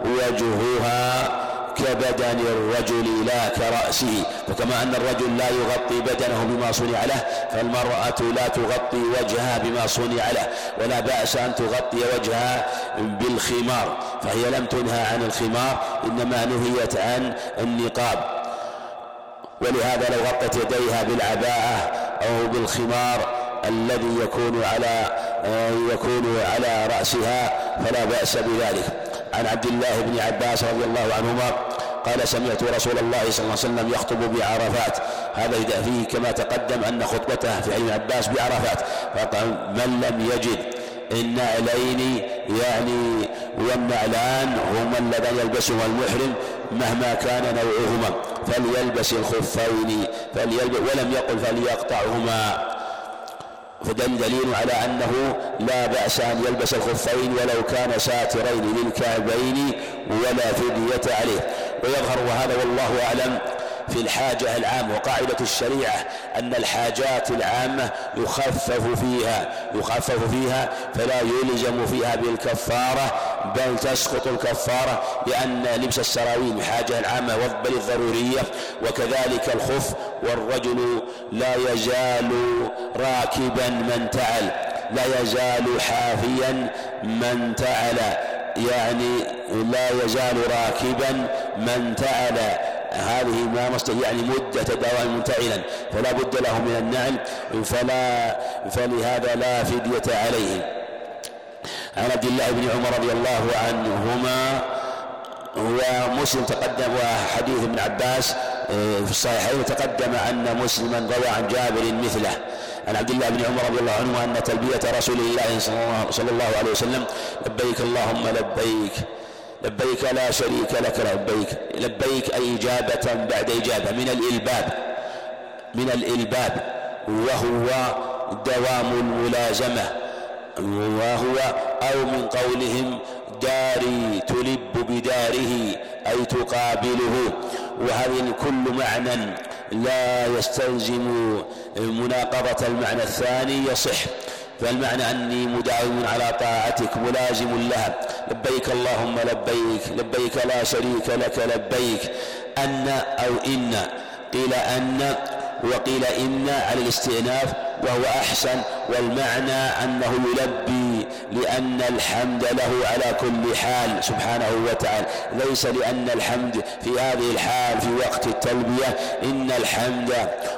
وجهها كبدن الرجل لا كرأسه فكما أن الرجل لا يغطي بدنه بما صنع له فالمرأة لا تغطي وجهها بما صنع له ولا بأس أن تغطي وجهها بالخمار. فهي لم تنهى عن الخمار إنما نهيت عن النقاب. ولهذا لو غطت يديها بالعباءة أو بالخمار الذي يكون على يكون على رأسها فلا بأس بذلك. عن عبد الله بن عباس رضي الله عنهما قال سمعت رسول الله صلى الله عليه وسلم يخطب بعرفات. هذا فيه كما تقدم أن خطبته في ابن عباس بعرفات. فقال من لم يجد؟ النعلين يعني والنعلان هما اللذان يلبسهما المحرم مهما كان نوعهما. فليلبس الخفين فليلبس ولم يقل فليقطعهما. فدليل على أنه لا بأس أن يلبس الخفين ولو كان ساترين للكعبين ولا فدية عليه. ويظهر وهذا والله أعلم في الحاجة العامة وقاعدة الشريعة أن الحاجات العامة يخفف فيها يخفف فيها فلا يلزم فيها بالكفارة بل تسقط الكفارة لأن لبس السراويل حاجة العامة بل الضرورية وكذلك الخف والرجل لا يزال راكبا من تعل لا يزال حافيا من تعل يعني لا يزال راكبا من تعل. هذه ما مصدر يعني مدة دوام منتعلا فلا بد له من النعل فلا فلهذا لا فدية عليه. عن عبد الله بن عمر رضي الله عنهما ومسلم تقدم وحديث ابن عباس آه، في الصحيحين تقدم أن مسلما روى عن جابر مثله. عن عبد الله بن عمر رضي الله عنه أن تلبية رسول الله صلى الله عليه وسلم لبيك اللهم لبيك لبيك لا شريك لك لبيك لبيك أي إجابة بعد إجابة. من الإلباب من الإلباب. وهو دوام الملازمة. وهو أو من قولهم داري تلب بداره أي تقابله. وهذه كل معنى لا يستلزم مناقضة المعنى الثاني يصح. فالمعنى أني مداوم على طاعتك ملازم لها. لبيك اللهم لبيك لبيك لا شريك لك لبيك. أن أو إن قيل أن وقيل إن على الاستئناف. وهو أحسن والمعنى أنه يلبي لأن الحمد له على كل حال سبحانه وتعالى. ليس لأن الحمد في هذه الحال في وقت التلبية إن الحمد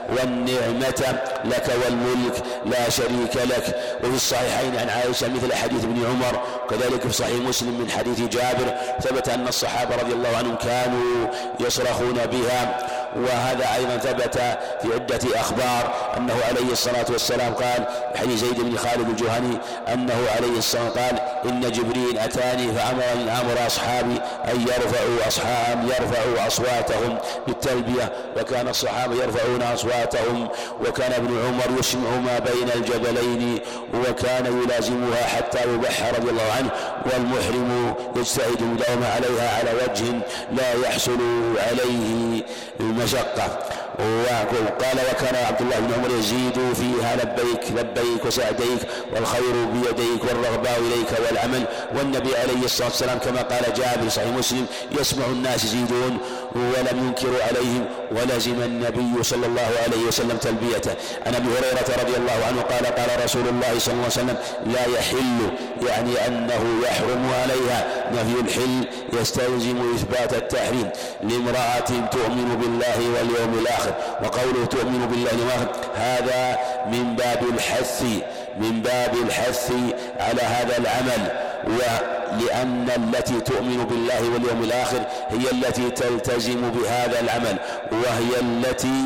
والنعمة لك والملك لا شريك لك. وفي الصحيحين عن عائشة مثل حديث ابن عمر وكذلك في صحيح مسلم من حديث جابر ثبت أن الصحابة رضي الله عنهم كانوا يصرخون بها. وهذا أيضا ثبت في عدة أخبار أنه عليه الصلاة والسلام قال حديث زيد بن خالد الجهني أنه عليه الصلاة قال إن جبريل أتاني فأمرني أمر أصحابي أن يرفعوا أصحاب يرفعوا أصواتهم بالتلبية. وكان الصحابة يرفعون أصواتهم وكان ابن عمر يسمع ما بين الجبلين وكان يلازمها حتى يبح رضي الله عنه والمحرم يجتهد المداومة عليها على وجه لا يحصل عليه المشقة وقال وكان عبد الله بن عمر يزيد فيها لبيك لبيك وسعديك والخير بيديك والرغباء إليك والعمل. والنبي عليه الصلاة والسلام كما قال جابر صحيح مسلم يسمع الناس يزيدون. ولم ينكروا عليهم ولزم النبي صلى الله عليه وسلم تلبيته. عن أبي هريرة رضي الله عنه قال قال رسول الله صلى الله عليه وسلم لا يحل يعني أنه يحرم عليها نفي الحل يستلزم إثبات التحريم لامرأة تؤمن بالله واليوم الآخر. وقوله تؤمن بالله واليوم الآخر هذا من باب الحث من باب الحث على هذا العمل. ولأن التي تؤمن بالله واليوم الآخر هي التي تلتزم بهذا العمل وهي التي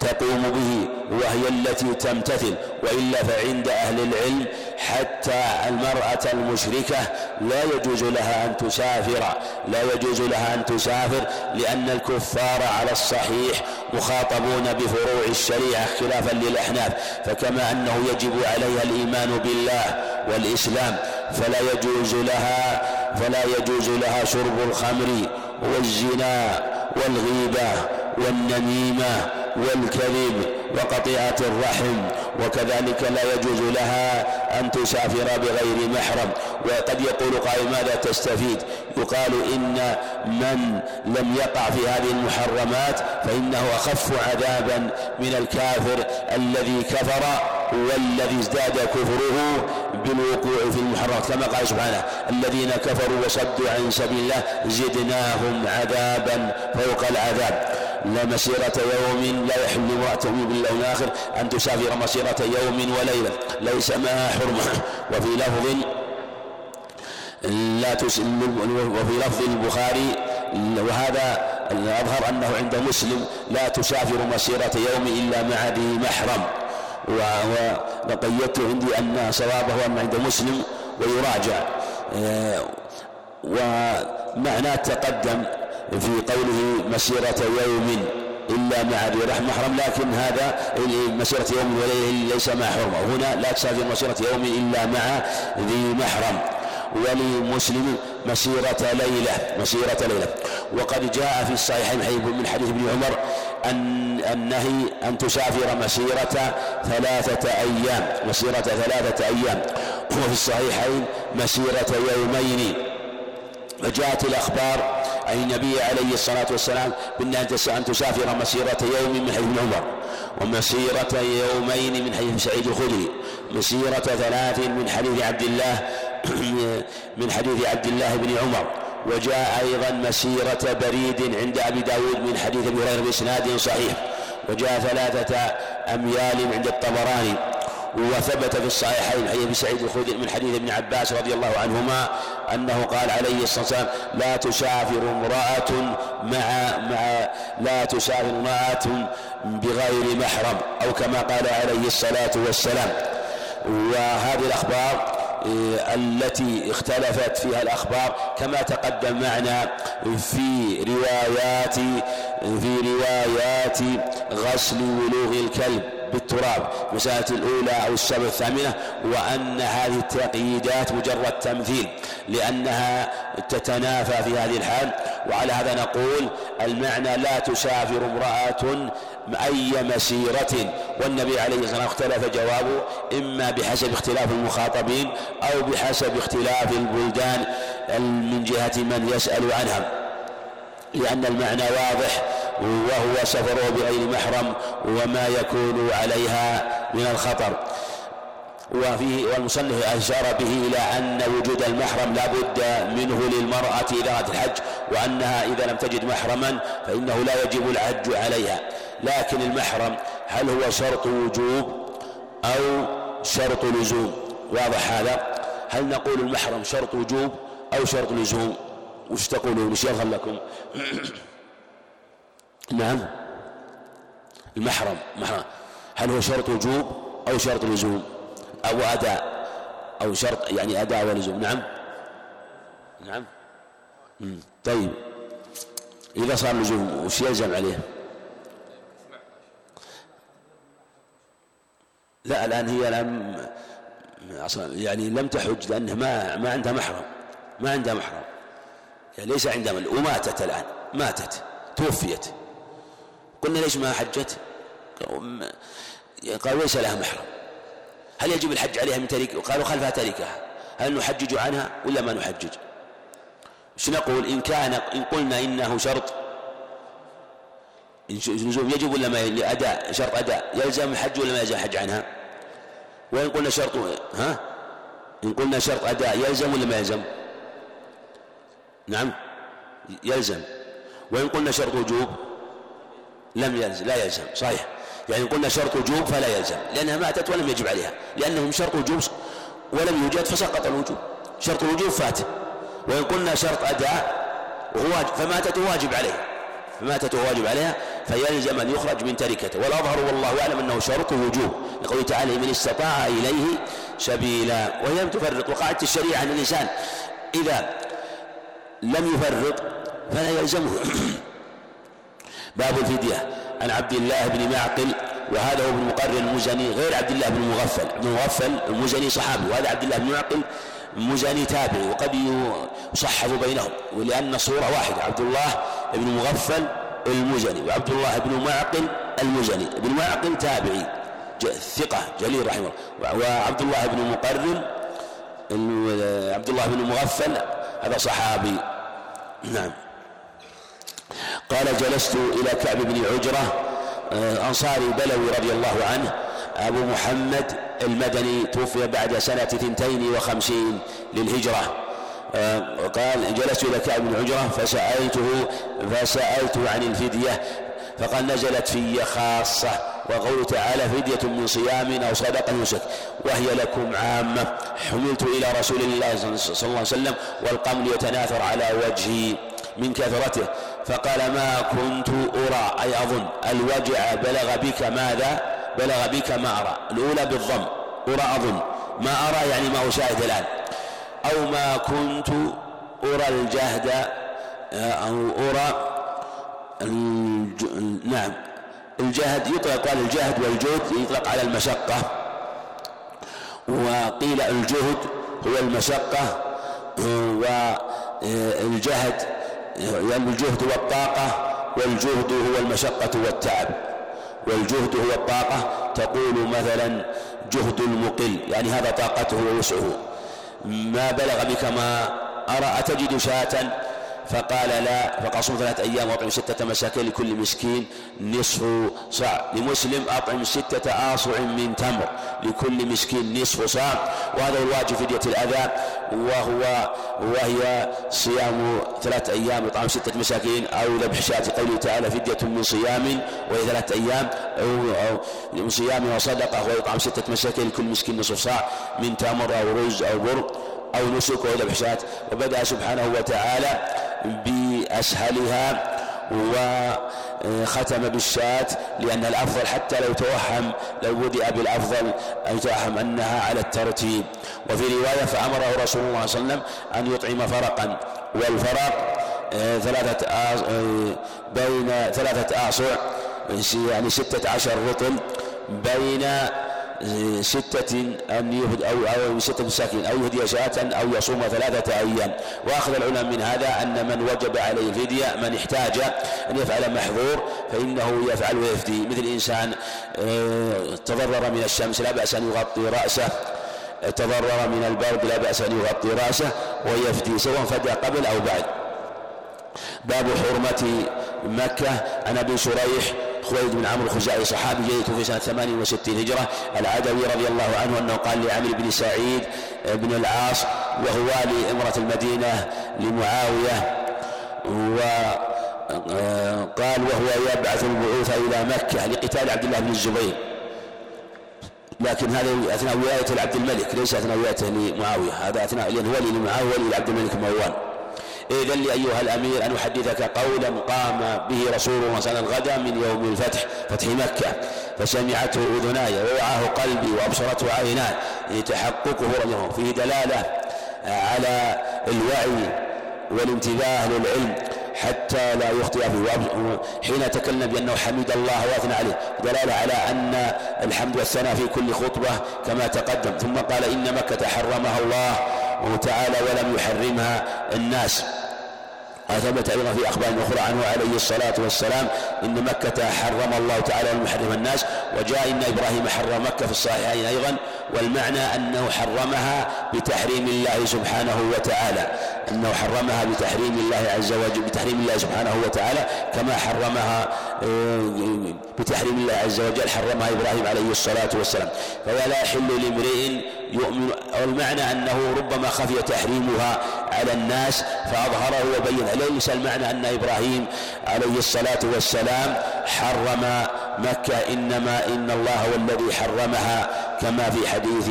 تقوم به وهي التي تمتثل وإلا فعند أهل العلم حتى المرأة المشركة لا يجوز لها أن تسافر لا يجوز لها أن تسافر لأن الكفار على الصحيح مخاطبون بفروع الشريعة خلافا للأحناف فكما أنه يجب عليها الإيمان بالله والإسلام فلا يجوز لها فلا يجوز لها شرب الخمر والزنا والغيبة والنميمة والكذب وقطيعة الرحم وكذلك لا يجوز لها أن تسافر بغير محرم. وقد يقول قائل ماذا تستفيد؟ يقال إن من لم يقع في هذه المحرمات فإنه أخف عذابا من الكافر الذي كفر والذي ازداد كفره بالوقوع في المحرمات. كما قال سبحانه الذين كفروا وصدوا عن سبيل الله زدناهم عذابا فوق العذاب. لا مسيرة يوم لا يحل امرأة من بالله الآخر أن تسافر مسيرة يوم وليلة. ليس معها حرمة. وفي لفظ لا وفي لفظ البخاري وهذا أظهر أنه عند مسلم لا تسافر مسيرة يوم إلا مع ذي محرم. وقيدت عندي أن صوابه أن عند مسلم ويراجع. آه، ومعناه تقدم في قوله مسيرة يوم إلا مع ذي رحم محرم لكن هذا مسيرة يوم وليلة ليس مع حرمة هنا لا تسافر مسيرة يوم إلا مع ذي محرم. ولمسلم مسيرة ليلة مسيرة ليلة. وقد جاء في الصحيحين من حديث ابن عمر أن النهي أن تسافر مسيرة ثلاثة أيام مسيرة ثلاثة أيام. وفي الصحيحين مسيرة يومين. فجاءت الأخبار عن النبي عليه الصلاة والسلام بأن أن تسافر مسيرة يوم من حيث عمر ومسيرة يومين من حيث سعيد الخدري مسيرة ثلاث من حديث عبد الله من حديث عبد الله بن عمر وجاء أيضا مسيرة بريد عند أبي داود من حديث أبي هريرة بإسناد صحيح وجاء ثلاثة أميال عند الطبراني وثبت في الصحيحين أبي سعيد الخدري من حديث ابن عباس رضي الله عنهما أنه قال عليه الصلاة والسلام لا تسافر امرأة مع مع لا تسافر امرأة بغير محرم أو كما قال عليه الصلاة والسلام. وهذه الأخبار إيه، التي اختلفت فيها الأخبار كما تقدم معنا في روايات في روايات غسل ولوغ الكلب. بالتراب. المسألة الأولى أو السبب الثامنة وأن هذه التقييدات مجرد تمثيل لأنها تتنافى في هذه الحال. وعلى هذا نقول المعنى لا تسافر امرأة أي مسيرة. والنبي عليه الصلاة والسلام اختلف جوابه إما بحسب اختلاف المخاطبين أو بحسب اختلاف البلدان من جهة من يسأل عنها. لأن المعنى واضح وهو سفره بغير محرم وما يكون عليها من الخطر. وفيه والمصنف أشار به إلى أن وجود المحرم لا بد منه للمرأة إذا أتت الحج وأنها إذا لم تجد محرما فإنه لا يجب الحج عليها. لكن المحرم هل هو شرط وجوب أو شرط لزوم؟ واضح هذا؟ هل نقول المحرم شرط وجوب أو شرط لزوم؟ وش تقولون؟ يظهر لكم؟ نعم. المحرم محرم. هل هو شرط وجوب أو شرط لزوم؟ أو أداء أو شرط يعني أداء ولزوم. نعم. نعم. طيب. إذا صار لزوم وش يلزم عليه؟ لا الآن هي الآن يعني لم تحج لأنها ما ما عندها محرم. ما عندها محرم. يعني ليس عندها وماتت الآن. ماتت. توفيت. قلنا ليش ما حجت؟ قالوا ليس لها محرم. هل يجب الحج عليها من تريك قالوا خلفها تركها. هل نحجج عنها ولا ما نحجج؟ إيش نقول إن كان إن قلنا إنه شرط. لزوم يجب ولا ما لأداء شرط أداء. يلزم الحج ولا ما يلزم الحج عنها؟ وإن قلنا شرط ها؟ إن قلنا شرط أداء يلزم ولا ما يلزم؟ نعم يلزم. وإن قلنا شرط وجوب لم يلزم لا يلزم صحيح. يعني قلنا شرط وجوب فلا يلزم لأنها ماتت ولم يجب عليها لأنهم شرط وجوب ولم يوجد فسقط الوجوب. شرط الوجوب فات. وإن قلنا شرط أداء وهو فماتت واجب عليه فماتت واجب عليها فيلزم أن يخرج من تركته. والأظهر والله أعلم أنه شرط وجوب لقوله تعالى من استطاع إليه سبيلا وهي لم تفرق وقاعدة الشريعة أن الإنسان. إذا لم يفرط فلا يلزمه. باب الفدية عن عبد الله بن معقل وهذا هو ابن مقرن المزني غير عبد الله بن المغفل. ابن المغفل المزني صحابي وهذا عبد الله بن معقل مزني تابعي وقد يصحف بينهم ولأن الصورة واحدة عبد الله بن مغفل المزني وعبد الله بن معقل المزني ابن معقل تابعي ثقة جليل رحمه الله. وعبد الله بن مقرن عبد الله بن مغفل هذا صحابي. نعم. قال جلست إلى كعب بن عجرة آه، أنصاري بلوي رضي الله عنه. أبو محمد المدني توفي بعد سنة ثنتين وخمسين للهجرة. آه، قال جلست إلى كعب بن عجرة فسألته فسألته عن الفدية فقال نزلت في خاصة وقوله تعالى فدية من صيام أو صدقة نسك وهي لكم عامة. حملت إلى رسول الله صلى الله عليه وسلم والقمل يتناثر على وجهي من كثرته. فقال ما كنت أرى أي أظن الوجع بلغ بك ماذا؟ بلغ بك ما أرى. الأولى بالضم أرى أظن. ما أرى يعني ما أشاهد الآن. أو ما كنت أرى الجهد أو أرى نعم. الجهد يطلق على الجهد والجهد يطلق على المشقة. وقيل الجهد هو المشقة والجهد يعني الجهد والطاقة والجهد هو المشقة والتعب. والجهد هو الطاقة. تقول مثلا جهد المقل يعني هذا طاقته ووسعه. ما بلغ بك ما أرى أتجد شاة؟ فقال لا فقال صوم ثلاثة أيام وأطعم ستة مساكين لكل مسكين نصف صاع لمسلم أطعم ستة آصع من تمر لكل مسكين نصف صاع. وهذا الواجب فدية الأذى وهو وهي صيام ثلاثة أيام إطعام ستة مساكين أو ذبح شاة. قوله تعالى فدية من صيام وهي ثلاثة أيام أو, من صيام وصدقة وإطعام ستة مساكين لكل مسكين نصف صاع من تمر أو رز أو بر أو نسك أو ذبح شاة وبدأ سبحانه وتعالى بأسهلها وختم بالشاة لأن الأفضل حتى لو توهم لو بدأ بالأفضل أن يتوهم أنها على الترتيب. وفي رواية فأمره رسول الله صلى الله عليه وسلم أن يطعم فرقا. والفرق آه، ثلاثة آه، بين ثلاثة آصع يعني ستة عشر رطل بين ستة أن يهد أو أو ستة مساكين أو يهدي شاة أو يصوم ثلاثة أيام. وأخذ العلماء من هذا أن من وجب عليه الفدية من احتاج أن يفعل محظور فإنه يفعل ويفدي. مثل إنسان آه، تضرر من الشمس لا بأس أن يغطي رأسه. تضرر من البرد لا بأس أن يغطي رأسه ويفدي سواء فدى قبل أو بعد. باب حرمة مكة. عن أبي شريح خويلد بن عمرو الخزاعي صحابي جيد في سنة 68 هجرة. العدوي رضي الله عنه أنه قال لعمرو بن سعيد بن العاص وهو والي إمرة المدينة لمعاوية. وقال وهو يبعث البعوث إلى مكة. لقتال عبد الله بن الزبير. لكن هذا أثناء ولاية لعبد الملك ليس أثناء ولايته لمعاوية. هذا أثناء لأن ولي لمعاوية ولي لعبد الملك مروان. إذن لي أيها الأمير أن أحدثك قولا قام به رسول الله صلى الله عليه وسلم غدا من يوم الفتح فتح مكة. فسمعته أذناي ووعاه قلبي وأبصرته عيناي. لتحققه رجله فيه دلالة على الوعي والانتباه للعلم حتى لا يخطئ فيه. حين تكلم بأنه حمد الله وأثنى عليه. دلالة على أن الحمد والثناء في كل خطبة كما تقدم. ثم قال إن مكة حرمها الله. تعالى ولم يحرمها الناس. وثبت أيضا في أخبار أخرى عنه عليه الصلاة والسلام إن مكة حرم الله تعالى ولم يحرم الناس وجاء إن إبراهيم حرم مكة في الصحيحين أيضا والمعنى أنه حرمها بتحريم الله سبحانه وتعالى. أنه حرمها بتحريم الله عز وجل بتحريم الله سبحانه وتعالى كما حرمها بتحريم الله عز وجل حرمها إبراهيم عليه الصلاة والسلام. فلا يحل لامرئ يؤمن والمعنى أنه ربما خفي تحريمها على الناس فأظهره وبين. ليس المعنى أن إبراهيم عليه الصلاة والسلام حرم مكة إنما إن الله هو الذي حرمها كما في حديث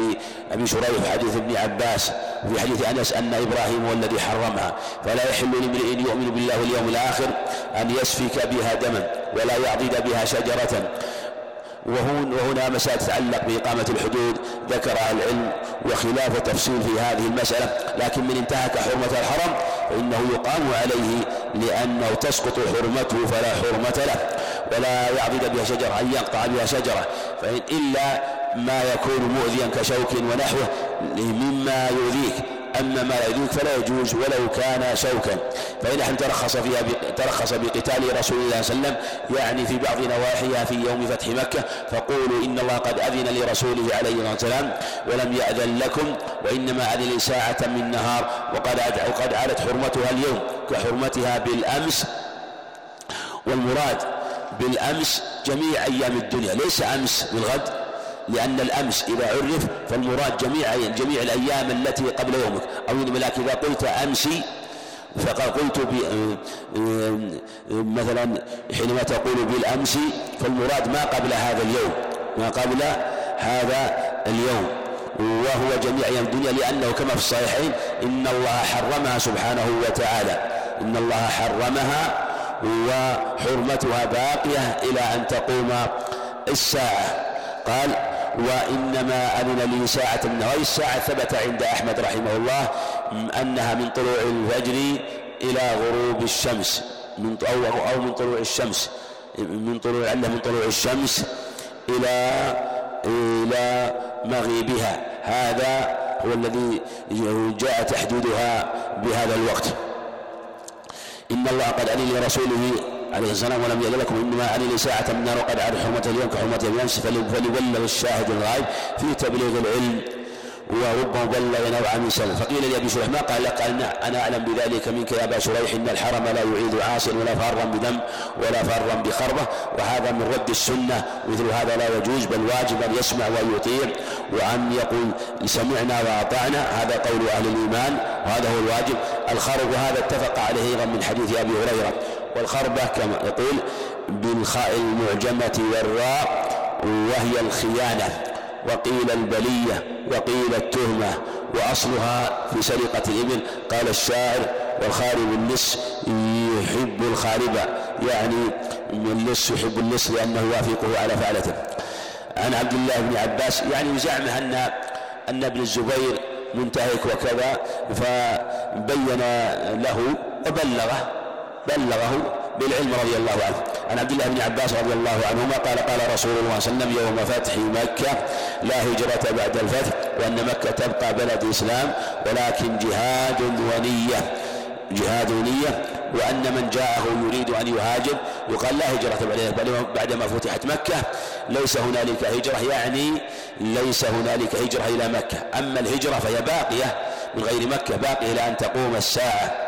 أبي شريح وحديث ابن عباس وفي حديث أنس أن إبراهيم هو الذي حرمها. فلا يحل لامرئ يؤمن بالله واليوم الآخر أن يسفك بها دما ولا يعضد بها شجرة. وهنا مسائل تتعلق بإقامة الحدود ذكر أهل العلم وخلاف تفصيل في هذه المسألة لكن من انتهك حرمة الحرم فإنه يقام عليه لأنه تسقط حرمته فلا حرمة له ولا يعضد بها شجرة أن يقطع بها شجرة فإن إلا ما يكون مؤذيا كشوك ونحوه مما يؤذيك. أما ما لا فلا يجوز ولو كان شوكا. فإن أحد ترخص فيها ترخص بقتال رسول الله صلى الله عليه وسلم يعني في بعض نواحيها في يوم فتح مكة فقولوا إن الله قد أذن لرسوله عليه الصلاة والسلام ولم يأذن لكم وإنما أذن ساعة من نهار وقد وقد عادت حرمتها اليوم كحرمتها بالأمس والمراد بالأمس جميع أيام الدنيا ليس أمس بالغد. لأن الأمس إذا عرف فالمراد جميع جميع الأيام التي قبل يومك. أو لكن إذا قلت أمسي فقد قلت مثلا حينما تقول بالأمس فالمراد ما قبل هذا اليوم. ما قبل هذا اليوم. وهو جميع أيام الدنيا لأنه كما في الصحيحين إن الله حرمها سبحانه وتعالى. إن الله حرمها وحرمتها باقية إلى أن تقوم الساعة. قال وإنما أذن لي ساعة من نهار الساعة ثبت عند أحمد رحمه الله أنها من طلوع الفجر إلى غروب الشمس. من أو أو من طلوع الشمس. من طلوع عندها من طلوع الشمس إلى إلى مغيبها. هذا هو الذي جاء تحديدها بهذا الوقت. إن الله قد أذن لرسوله عليه السلام ولم يأذن لكم إنما أذن ساعة من النار وقد عاد حرمة اليوم كحرمة الأمس فليبلغ الشاهد الغائب في تبليغ العلم. وربما بلغ نوعا من سنة. فقيل لأبي شريح ما قال؟ قال أنا أعلم بذلك منك يا أبا شريح إن الحرم لا يعيد عاصيا ولا فارا بدم ولا فارا بخربة وهذا من رد السنة. مثل هذا لا يجوز بل واجب أن يسمع ويطيع. وأن يقول سمعنا وأطعنا هذا قول أهل الإيمان وهذا هو الواجب. الخرب هذا اتفق عليه أيضا من حديث أبي هريرة. والخربة كما يقول بالخاء المعجمة والراء وهي الخيانة وقيل البلية وقيل التهمة وأصلها في سرقة الإبل. قال الشاعر والخارب اللص يحب الخارب يعني اللص يحب اللص لأنه يوافقه على فعلته. عن عبد الله بن عباس يعني زعمه أن أن ابن الزبير منتهك وكذا فبين له وبلغه بلغه بالعلم رضي الله عنه. عن عبد الله بن عباس رضي الله عنهما قال قال رسول الله صلى الله عليه وسلم يوم فتح مكة لا هجرة بعد الفتح وأن مكة تبقى بلد إسلام ولكن جهاد ونية جهاد ونية وأن من جاءه يريد أن يهاجر يقال لا هجرة بعدما فتحت مكة ليس هنالك هجرة يعني ليس هنالك هجرة إلى مكة. أما الهجرة فهي باقية من غير مكة باقية إلى أن تقوم الساعة.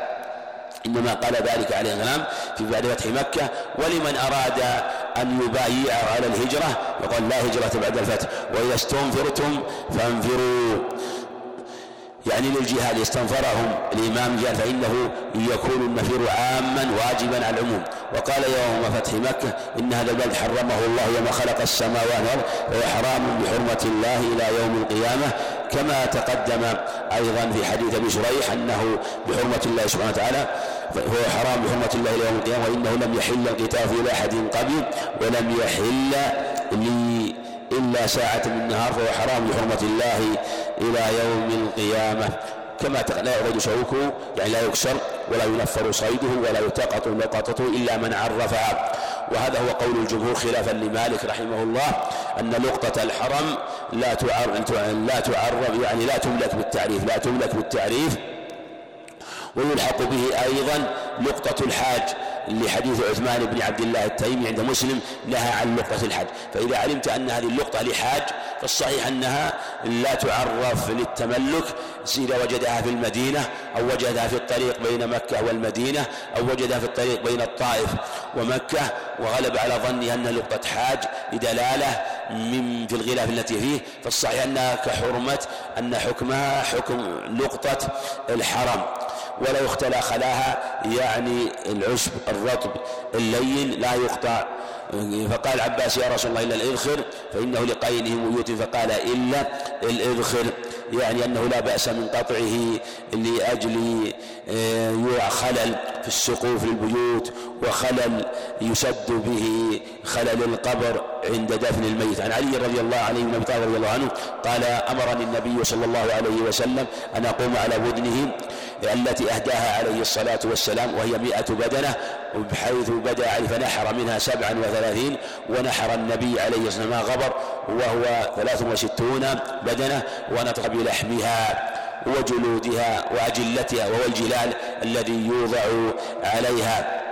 إنما قال ذلك عليه السلام في بعد فتح مكة ولمن أراد أن يبايع على الهجرة يقول لا هجرة بعد الفتح وإذا استنفرتم فانفروا. يعني للجهاد استنفرهم الإمام جاء فإنه يكون النفير عاما واجبا على العموم. وقال يوم فتح مكة إن هذا البلد حرمه الله يوم خلق السماوات والأرض حرام بحرمة الله إلى يوم القيامة. كما تقدم أيضا في حديث أبي شريح أنه بحرمة الله سبحانه وتعالى فهو حرام بحرمة الله إلى يوم القيامة وإنه لم يحل القتال في أحد قبل ولم يحل لي إلا ساعة من النهار فهو حرام بحرمة الله إلى يوم القيامة. كما لا يعرض شوكه يعني لا يكسر ولا ينفر صيده ولا يلتقط لقطته إلا من عرفها وهذا هو قول الجمهور خلافا لمالك رحمه الله أن لقطة الحرم لا تعرف لا تعرف يعني لا تملك بالتعريف لا تملك بالتعريف ويلحق به أيضا لقطة الحاج لحديث عثمان بن عبد الله التيمي عند مسلم لها عن لقطة الحج فإذا علمت أن هذه اللقطة لحاج فالصحيح أنها لا تعرف للتملك إذا وجدها في المدينة أو وجدها في الطريق بين مكة والمدينة أو وجدها في الطريق بين الطائف ومكة وغلب على ظني أنها لقطة حاج لدلالة من في الغلاف التي فيه. فالصحيح أنها كحرمة أن حكمها حكم لقطة الحرم. ولو اختلى خلاها يعني العشب الرطب اللين لا يقطع. فقال عباس يا رسول الله إلا الإذخر فإنه لقينه ميوت. فقال إلا الإذخر. يعني أنه لا بأس من قطعه لأجل آه، خلل في السقوف للبيوت وخلل يسد به خلل القبر عند دفن الميت. عن علي رضي الله عنه بن أبي رضي الله عنه قال أمرني النبي صلى الله عليه وسلم أن أقوم على بدنه التي أهداها عليه الصلاة والسلام وهي مئة بدنة بحيث علي فنحر منها سبعا وثلاثين ونحر النبي عليه الصلاة والسلام غبر وهو ثلاث وستون بدنة ونطق بلحمها وجلودها وأجلتها وهو الجلال الذي يوضع عليها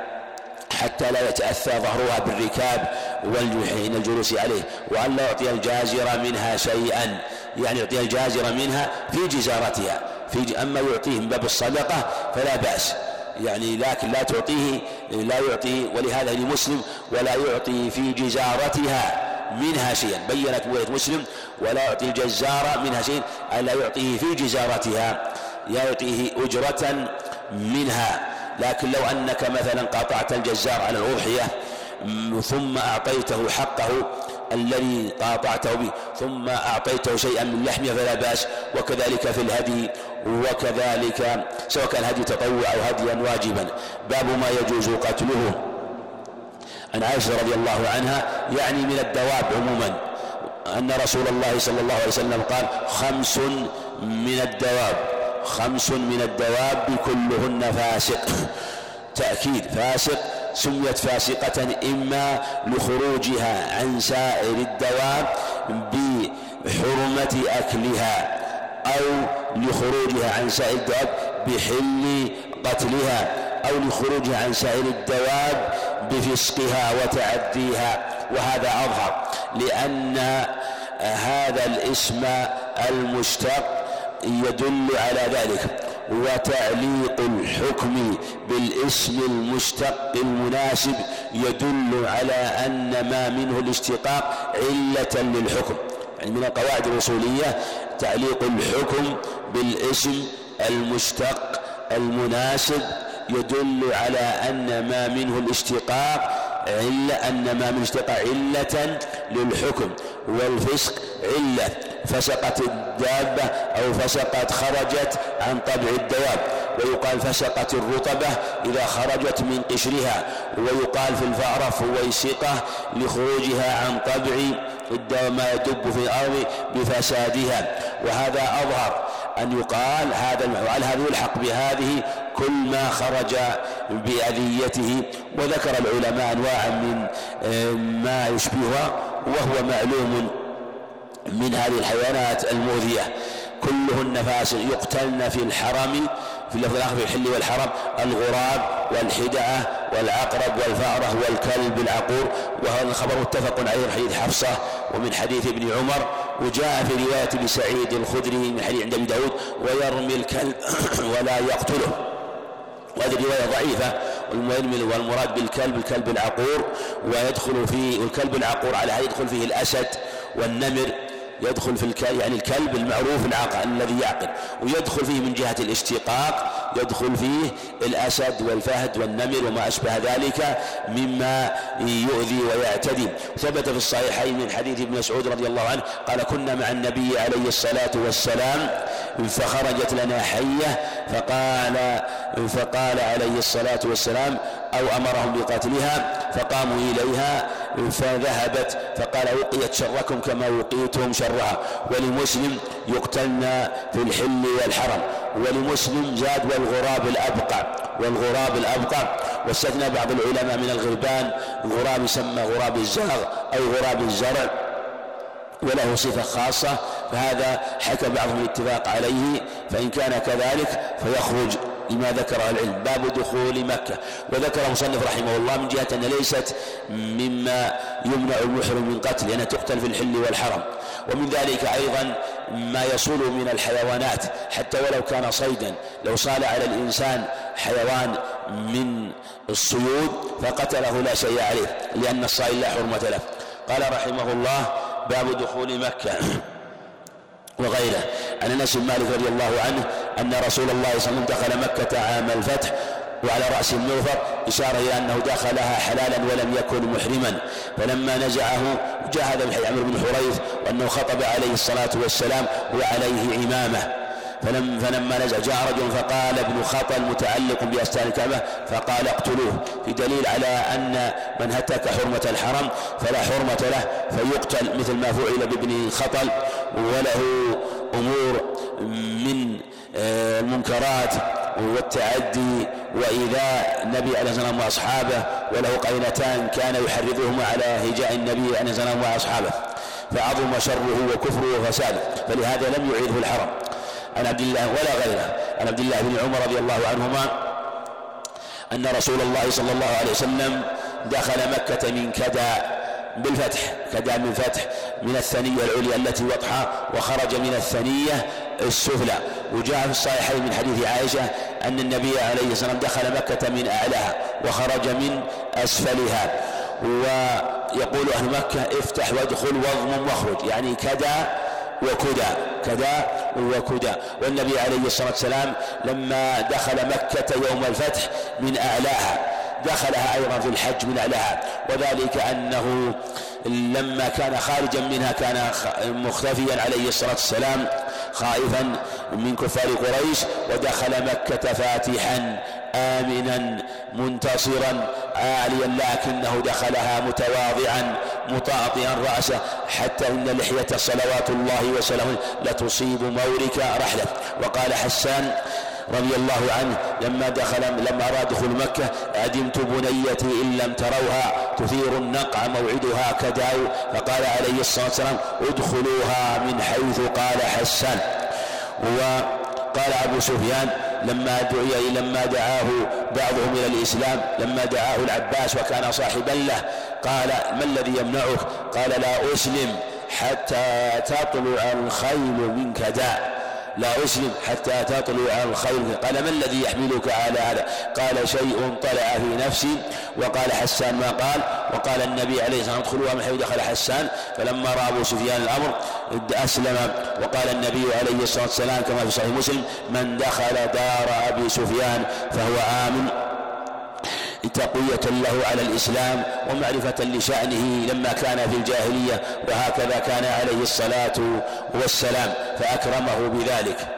حتى لا يتأثى ظهرها بالركاب والحين الجلوس عليه. وأن لا يعطي الجازر منها شيئا يعني يعطي الجازر منها في جزارتها. في أما يعطيه من باب الصدقة فلا بأس. يعني لكن لا تعطيه لا يعطي ولهذا لمسلم ولا يعطي في جزارتها منها شيئا. بينت رواية مسلم ولا يعطي الجزار منها شيئا أي لا يعطيه في جزارتها يعطيه أجرة منها. لكن لو أنك مثلا قاطعت الجزار على الأضحية ثم أعطيته حقه الذي قاطعته به ثم أعطيته شيئا من لحمه فلا بأس وكذلك في الهدي وكذلك سواء كان هدي تطوع أو هديا واجبا. باب ما يجوز قتله. عن عائشة رضي الله عنها يعني من الدواب عموما أن رسول الله صلى الله عليه وسلم قال خمس من الدواب خمس من الدواب كلهن فاسق. تأكيد فاسق. سميت فاسقة إما لخروجها عن سائر الدواب بحرمة أكلها أو لخروجها عن سائر الدواب بحل قتلها أو لخروجها عن سائر الدواب بفسقها وتعديها. وهذا أظهر لأن هذا الاسم المشتق يدل على ذلك. وتعليق الحكم بالاسم المشتق المناسب يدل على أن ما منه الاشتقاق علة للحكم. يعني من القواعد الأصولية تعليق الحكم بالاسم المشتق المناسب يدل على أن ما منه الاشتقاق علة أن ما من اشتقاق علة للحكم والفسق علة. فسقت الدابة أو فسقت خرجت عن طبع الدواب. ويقال فسقت الرطبة إذا خرجت من قشرها. ويقال في الفأرة فويسقة لخروجها عن طبع ما يدب في الأرض بفسادها. وهذا أظهر أن يقال هذا وعلى هذا يلحق بهذه؟ كل ما خرج بأذيته. وذكر العلماء أنواعا من آه، ما يشبهها وهو معلوم من هذه الحيوانات المؤذية. كلهن فاسق. يقتلن في الحرم في اللفظ الآخر في الحل والحرم الغراب والحدعة والعقرب والفأرة والكلب العقور. وهذا الخبر متفق عليه من حديث حفصة ومن حديث ابن عمر. وجاء في رواية ابن سعيد الخدري من حديث عند أبي داود ويرمي الكلب ولا يقتله. وهذه رواية ضعيفة والمراد بالكلب الكلب العقور ويدخل فيه الكلب العقور على يدخل فيه الأسد والنمر يدخل في الكلب يعني الكلب المعروف العاقل الذي يعقل ويدخل فيه من جهة الاشتقاق يدخل فيه الأسد والفهد والنمر وما أشبه ذلك مما يؤذي ويعتدي. ثبت في الصحيحين من حديث ابن مسعود رضي الله عنه قال كنا مع النبي عليه الصلاة والسلام فخرجت لنا حية فقال فقال عليه الصلاة والسلام أو أمرهم بقتلها فقاموا إليها فذهبت فقال وقيت شركم كما وقيتم شرها. ولمسلم يقتلن في الحل والحرم. ولمسلم زاد والغراب الأبقع والغراب الأبقع واستثنى بعض العلماء من الغربان. غراب يسمى غراب الزرع أو غراب الزرع وله صفة خاصة فهذا حكى بعضهم الاتفاق عليه فإن كان كذلك فيخرج لما ذكره العلم. باب دخول مكة. وذكر مصنف رحمه الله من جهة أن ليست مما يمنع المحرم من قتل لأنها تقتل في الحل والحرم. ومن ذلك أيضا ما يصول من الحيوانات. حتى ولو كان صيدا لو صال على الإنسان حيوان من الصيود فقتله لا شيء عليه لأن الصائل لا حرمة له. قال رحمه الله باب دخول مكة. وغيره. عن أنس بن مالك رضي الله عنه أن رسول الله صلى الله عليه وسلم دخل مكة عام الفتح وعلى رأس المغفر إشارة إلى أنه دخلها حلالا ولم يكن محرما. فلما نزعه جاهد بحي عمرو بن حريث وأنه خطب عليه الصلاة والسلام وعليه إمامه. فلم فلما نزع جاء رجل فقال ابن خطل متعلق بأستار الكعبة فقال اقتلوه في دليل على أن من هتك حرمة الحرم فلا حرمة له فيقتل مثل ما فعل بابن خطل وله أمور من آه، المنكرات والتعدي وإيذاء النبي عليه الصلاة والسلام وأصحابه وله قرينتان كان يحرضهما على هجاء النبي عليه الصلاة والسلام وأصحابه فعظم شره وكفره وفساده فلهذا لم يعيده الحرم. عن عبد الله ولا غيره. عن عبد الله بن عمر رضي الله عنهما أن رسول الله صلى الله عليه وسلم دخل مكة من كدا بالفتح كدا من فتح من الثنية العليا التي وضحى وخرج من الثنية السفلى. وجاء في الصحيحين من حديث عائشة أن النبي عليه الصلاة والسلام دخل مكة من أعلاها وخرج من أسفلها. ويقول أهل مكة افتح وادخل واضمم واخرج. يعني كدا وكدى كدا وكدى. والنبي عليه الصلاة والسلام لما دخل مكة يوم الفتح من أعلاها دخلها أيضا في الحج من أعلاها. وذلك أنه لما كان خارجا منها كان مختفيا عليه الصلاة والسلام خائفا من كفار قريش ودخل مكة فاتحا آمنا منتصرا عاليا لكنه دخلها متواضعا مطاطئا رأسه حتى إن لحية صلوات الله وسلامه لتصيب مورك رحلة. وقال حسان رضي الله عنه لما دخل لما أراد دخول مكة أدمت بنيتي إن لم تروها تثير النقع موعدها كداو فقال عليه الصلاة والسلام ادخلوها من حيث قال حسان وقال أبو سفيان لما دعي لما دعاه بعضهم إلى الإسلام لما دعاه العباس وكان صاحبا له قال ما الذي يمنعك؟ قال لا أسلم حتى تطلع الخيل منك داء. لا أسلم حتى تطلع الخيل قال ما الذي يحملك على هذا؟ قال شيء طلع في نفسي. وقال حسان ما قال؟ وقال النبي عليه الصلاة والسلام ادخلوها من حيث دخل حسان. فلما رأى أبو سفيان الأمر أسلم. وقال النبي عليه الصلاة والسلام كما في صحيح مسلم من دخل دار أبي سفيان فهو آمن. تقوية له على الإسلام ومعرفة لشأنه لما كان في الجاهلية وهكذا كان عليه الصلاة والسلام فأكرمه بذلك.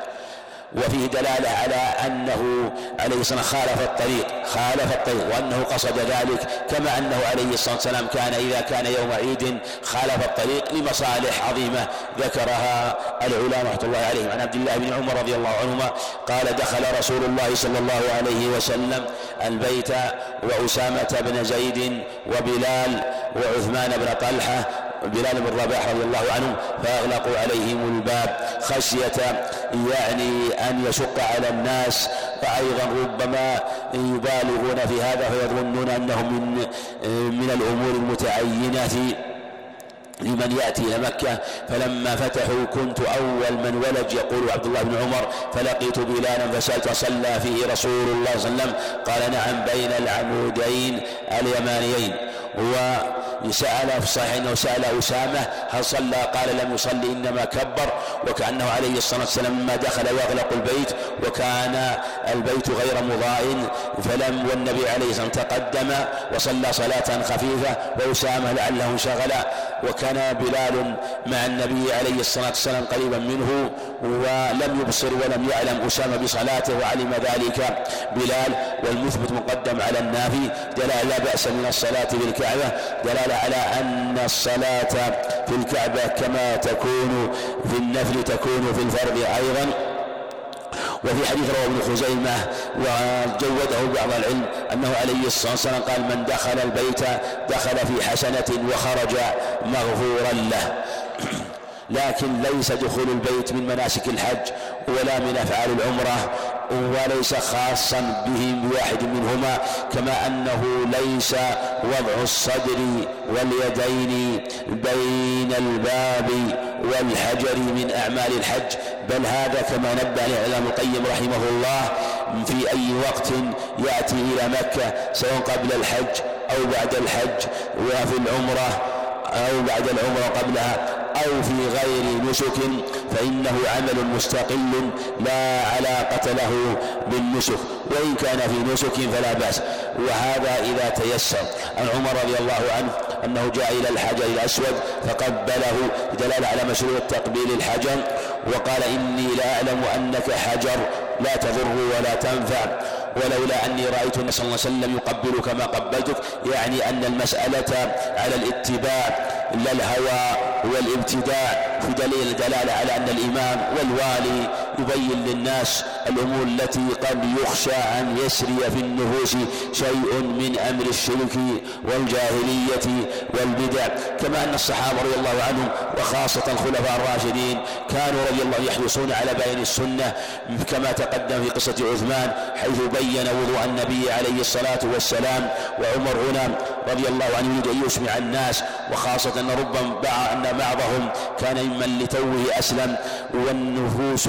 وفيه دلالة على أنه عليه الصلاة والسلام خالف الطريق خالف الطريق وأنه قصد ذلك كما أنه عليه الصلاة والسلام كان إذا كان يوم عيد خالف الطريق لمصالح عظيمة ذكرها العلماء رحمة الله عليهم. عن عبد الله بن عمر رضي الله عنهما قال دخل رسول الله صلى الله عليه وسلم البيت وأسامة بن زيد وبلال وعثمان بن طلحة بلال بن رباح رضي الله عنه فأغلقوا عليهم الباب خشية يعني أن يشق على الناس. وأيضا ربما يبالغون في هذا فيظنون أنه من من الأمور المتعينة لمن يأتي إلى مكة. فلما فتحوا كنت أول من ولج يقول عبد الله بن عمر. فلقيت بلالا فسألت صلى فيه رسول الله صلى الله عليه وسلم. قال نعم بين العمودين اليمانيين. و سأل في الصحيح أنه سأل أسامة هل صلى؟ قال لم يصلي إنما كبر وكأنه عليه الصلاة والسلام لما دخل يغلق البيت وكان البيت غير مضاء فلم والنبي عليه الصلاة والسلام تقدم وصلى صلاة خفيفة وأسامة لعله انشغل وكان بلال مع النبي عليه الصلاة والسلام قريبا منه ولم يبصر ولم يعلم أسامة بصلاته وعلم ذلك بلال والمثبت مقدم على النافي دلالة لا بأس من الصلاة بالكعبة. دلالة على أن الصلاة في الكعبة كما تكون في النفل تكون في الفرض أيضا. وفي حديث رواه ابن خزيمة وجوده بعض العلم أنه عليه الصلاة والسلام قال من دخل البيت دخل في حسنة وخرج مغفورا له. لكن ليس دخول البيت من مناسك الحج ولا من أفعال العمرة. وليس خاصا به بواحد منهما كما أنه ليس وضع الصدر واليدين بين الباب والحجر من أعمال الحج. بل هذا كما نبه الإعلام القيم رحمه الله في أي وقت يأتي إلى مكة سواء قبل الحج أو بعد الحج وفي العمرة أو بعد العمرة قبلها أو في غير نسك فإنه عمل مستقل لا علاقة له بالنسك وإن كان في نسك فلا بأس. وهذا إذا تيسر. عن عمر رضي الله عنه أنه جاء إلى الحجر الأسود فقبله دلالة على مشروع تقبيل الحجر وقال إني لا أعلم أنك حجر. لا تضر ولا تنفع. ولولا أني رأيت النبي صلى الله عليه وسلم يقبلك ما قبلتك يعني أن المسألة على الاتباع لا الهوى والابتداع في دليل دلالة على أن الإمام والوالي يبين للناس الأمور التي قد يخشى أن يسري في النفوس شيء من أمر الشرك والجاهلية والبدع. كما أن الصحابة رضي الله عنهم وخاصة الخلفاء الراشدين كانوا رضي الله يحرصون على بيان السنة كما تقدم في قصة عثمان حيث بين وضوء النبي عليه الصلاة والسلام وعمر هنا رضي الله عنه يريد أن يسمع الناس وخاصة أن ربما أن بعضهم كان ممن لتوه أسلم والنفوس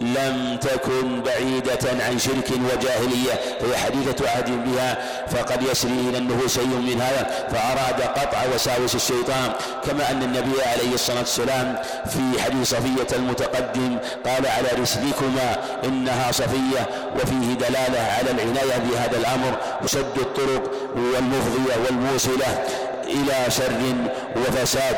لم تكن بعيدة عن شرك وجاهلية فهي حديثة عهد بها فقد يسري إلى النفوس شيء من هذا فأراد قطع وساوس الشيطان كما أن النبي عليه الصلاة والسلام في حديث صفية المتقدم قال على رسلكما إنها صفية وفيه دلالة على العناية بهذا الأمر وسد الطرق والمفضية. والموصلة إلى شر وفساد.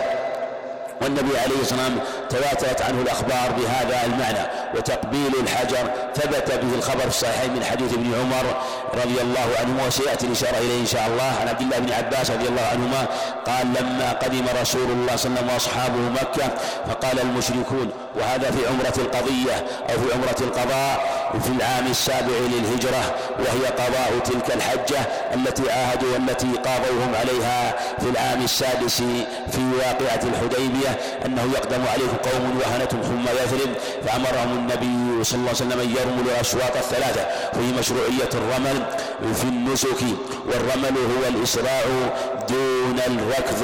والنبي عليه الصلاة والسلام تواترت عنه الأخبار بهذا المعنى وتقبيل الحجر ثبت به الخبر في الصحيحين من حديث ابن عمر رضي الله عنهما وسيأتي الإشارة إليه إن شاء الله. عن عبد الله بن عباس رضي الله عنهما قال لما قدم رسول الله صلى الله عليه وسلم وأصحابه مكة فقال المشركون وهذا في عمرة القضية أو في عمرة القضاء؟ في العام السابع للهجرة وهي قضاء تلك الحجة التي عاهدوا والتي قاضوهم عليها في العام السادس في واقعة الحديبية أنه يقدم عليهم قوم وهنتهم ثم يثرب فأمرهم النبي صلى الله عليه وسلم أن يرملوا الأشواط الثلاثة في مشروعية الرمل في النسك والرمل هو الإسراع دون الركض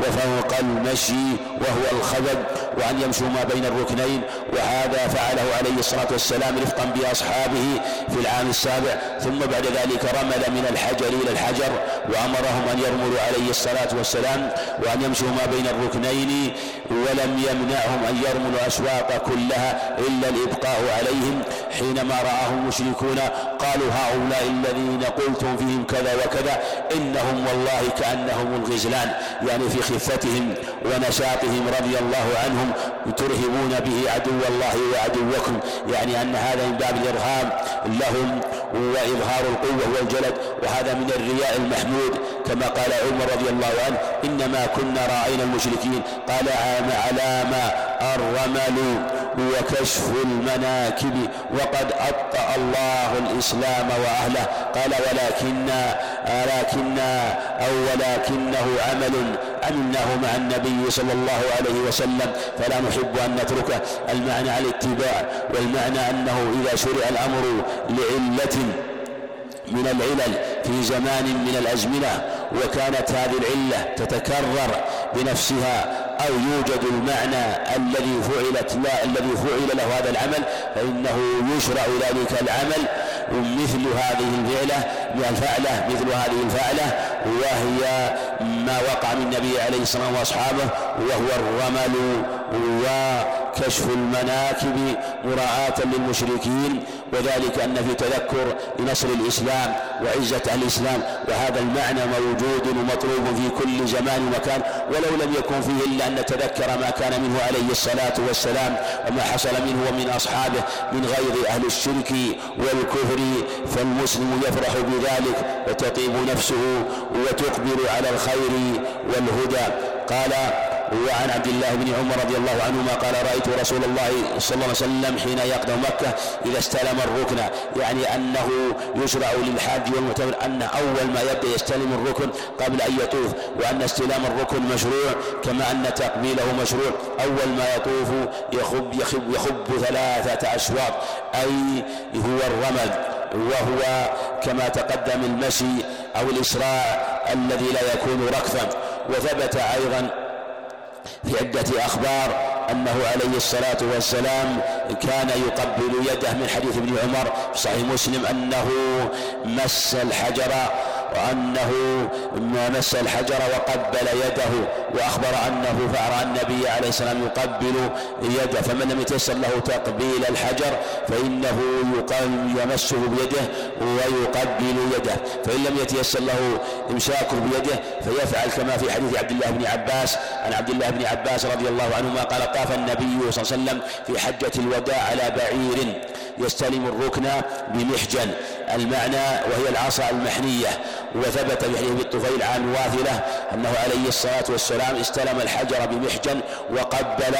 وفوق المشي وهو الخبد وأن يمشوا ما بين الركنين وهذا فعله عليه الصلاة والسلام رفقا بأصحابه في العام السابع. ثم بعد ذلك رمل من الحجر إلى الحجر وأمرهم أن يرملوا عليه الصلاة والسلام وأن يمشوا ما بين الركنين ولم يمنعهم أن يرملوا الأسواق كلها إلا الإبقاء عليهم حينما رآهم المشركون قالوا هؤلاء الذين قلتم فيهم كذا وكذا إنهم والله كأنهم الغزلان. يعني في خفتهم ونشاطهم رضي الله عنهم ترهبون به عدو الله وعدوكم. يعني أن هذا من باب الإرهاب لهم وإظهار القوة والجلد. وهذا من الرياء المحمود كما قال عمر رضي الله عنه إنما كنا راعين المشركين. قال على ما الرمل وكشف المناكب وقد أبطأ الله الإسلام وأهله. قال ولكن لكن أو ولكنه عمل عملناه مع النبي صلى الله عليه وسلم. فلا نحب أن نتركه. المعنى الاتباع والمعنى أنه إذا شرع الأمر لعلة من العلل في زمان من الأزمنة وكانت هذه العلة تتكرر بنفسها أو يوجد المعنى الذي فعلت لا الذي فعل له هذا العمل فإنه يشرع ذلك العمل مثل هذه الفعلة الفعلة مثل هذه الفعلة وهي ما وقع من النبي عليه الصلاة والسلام وأصحابه وهو الرمل وكشف المناكب مراعاة للمشركين وذلك أن في تذكر لنصر الإسلام وعزة الإسلام وهذا المعنى موجود ومطلوب في كل زمان ومكان ولو لم يكن فيه إلا أن نتذكر ما كان منه عليه الصلاة والسلام وما حصل منه ومن أصحابه من غير أهل الشرك والكفر فالمسلم يفرح بذلك وتطيب نفسه وتقبل على الخير والهدى. قال وعن عبد الله بن عمر رضي الله عنهما قال رأيت رسول الله صلى الله عليه وسلم حين يقدم مكة إذا استلم الركن. يعني أنه يشرع للحاج والمعتمر أن أول ما يبدأ يستلم الركن قبل أن يطوف وأن استلام الركن مشروع كما أن تقبيله مشروع. أول ما يطوف يخب يخب يخب ثلاثة أشواط أي هو الرمل. وهو كما تقدم المشي أو الإسراع الذي لا يكون ركضا. وثبت أيضا في عدة أخبار أنه عليه الصلاة والسلام كان يقبل يده من حديث ابن عمر في صحيح مسلم أنه مس الحجر وأنه مس الحجر وقبل يده وأخبر أنه فرأى النبي عليه السلام يقبل يده فمن لم يتيسر له تقبيل الحجر فإنه يمسه بيده ويقبل يده فإن لم يتيسر له إمساكه بيده فيفعل كما في حديث عبد الله بن عباس عن عبد الله بن عباس رضي الله عنهما قال طاف النبي صلى الله عليه وسلم في حجة الوداع على بعير. يستلم الركن بمحجن. المعنى وهي العصا المحنية وثبت في حديث الطفيل عن واثلة أنه عليه الصلاة والسلام استلم الحجر بمحجن وقبل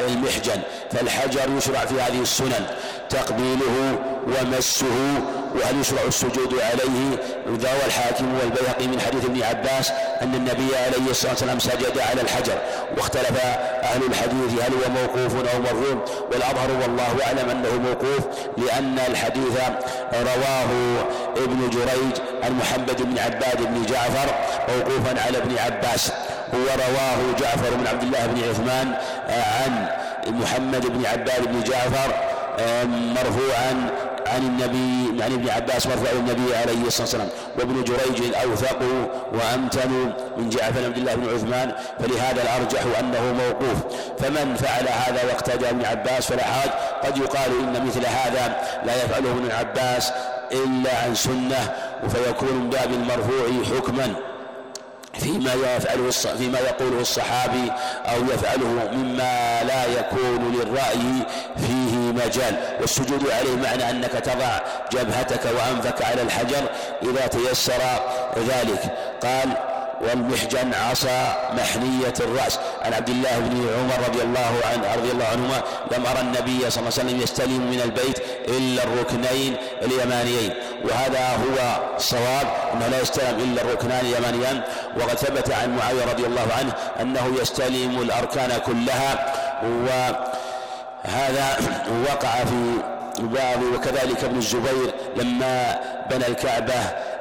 المحجن فالحجر يشرع في هذه السنن. تقبيله ومسه وهل يشرع السجود عليه. روى الحاكم والبيهقي من حديث ابن عباس أن النبي عليه الصلاة والسلام سجد على الحجر. واختلف أهل الحديث هل هو موقوف أو مرفوع والأظهر والله أعلم أنه موقوف لأن الحديث رواه ابن جريج عن محمد بن عباد بن جعفر موقوفا على ابن عباس. ورواه جعفر بن عبد الله بن عثمان عن محمد بن عباد بن جعفر مرفوعا عن النبي عن ابن عباس مرفوع النبي عليه الصلاة والسلام. وابن جريج اوثق وأمتن من جعفر عبد الله بن عثمان فلهذا الأرجح أنه موقوف. فمن فعل هذا واقتدى ابن عباس فلا حرج. قد يقال إن مثل هذا لا يفعله ابن عباس إلا عن سنة فيكون باب المرفوع حكما. فيما يفعله فيما يقوله الصحابي أو يفعله مما لا يكون للرأي فيه مجال. والسجود عليه معنى أنك تضع جبهتك وأنفك على الحجر إذا تيسر ذلك قال والمحجن عصا محنية الرأس. عن عبد الله بن عمر رضي الله عنه رضي الله عنهما لم أرى النبي صلى الله عليه وسلم يستلم من البيت إلا الركنين اليمانيين. وهذا هو الصواب أنه لا يستلم إلا الركنان اليمانيان. وقد ثبت عن معاوية رضي الله عنه أنه يستلم الأركان كلها. وهذا وقع في بعض وكذلك ابن الزبير لما بنى الكعبة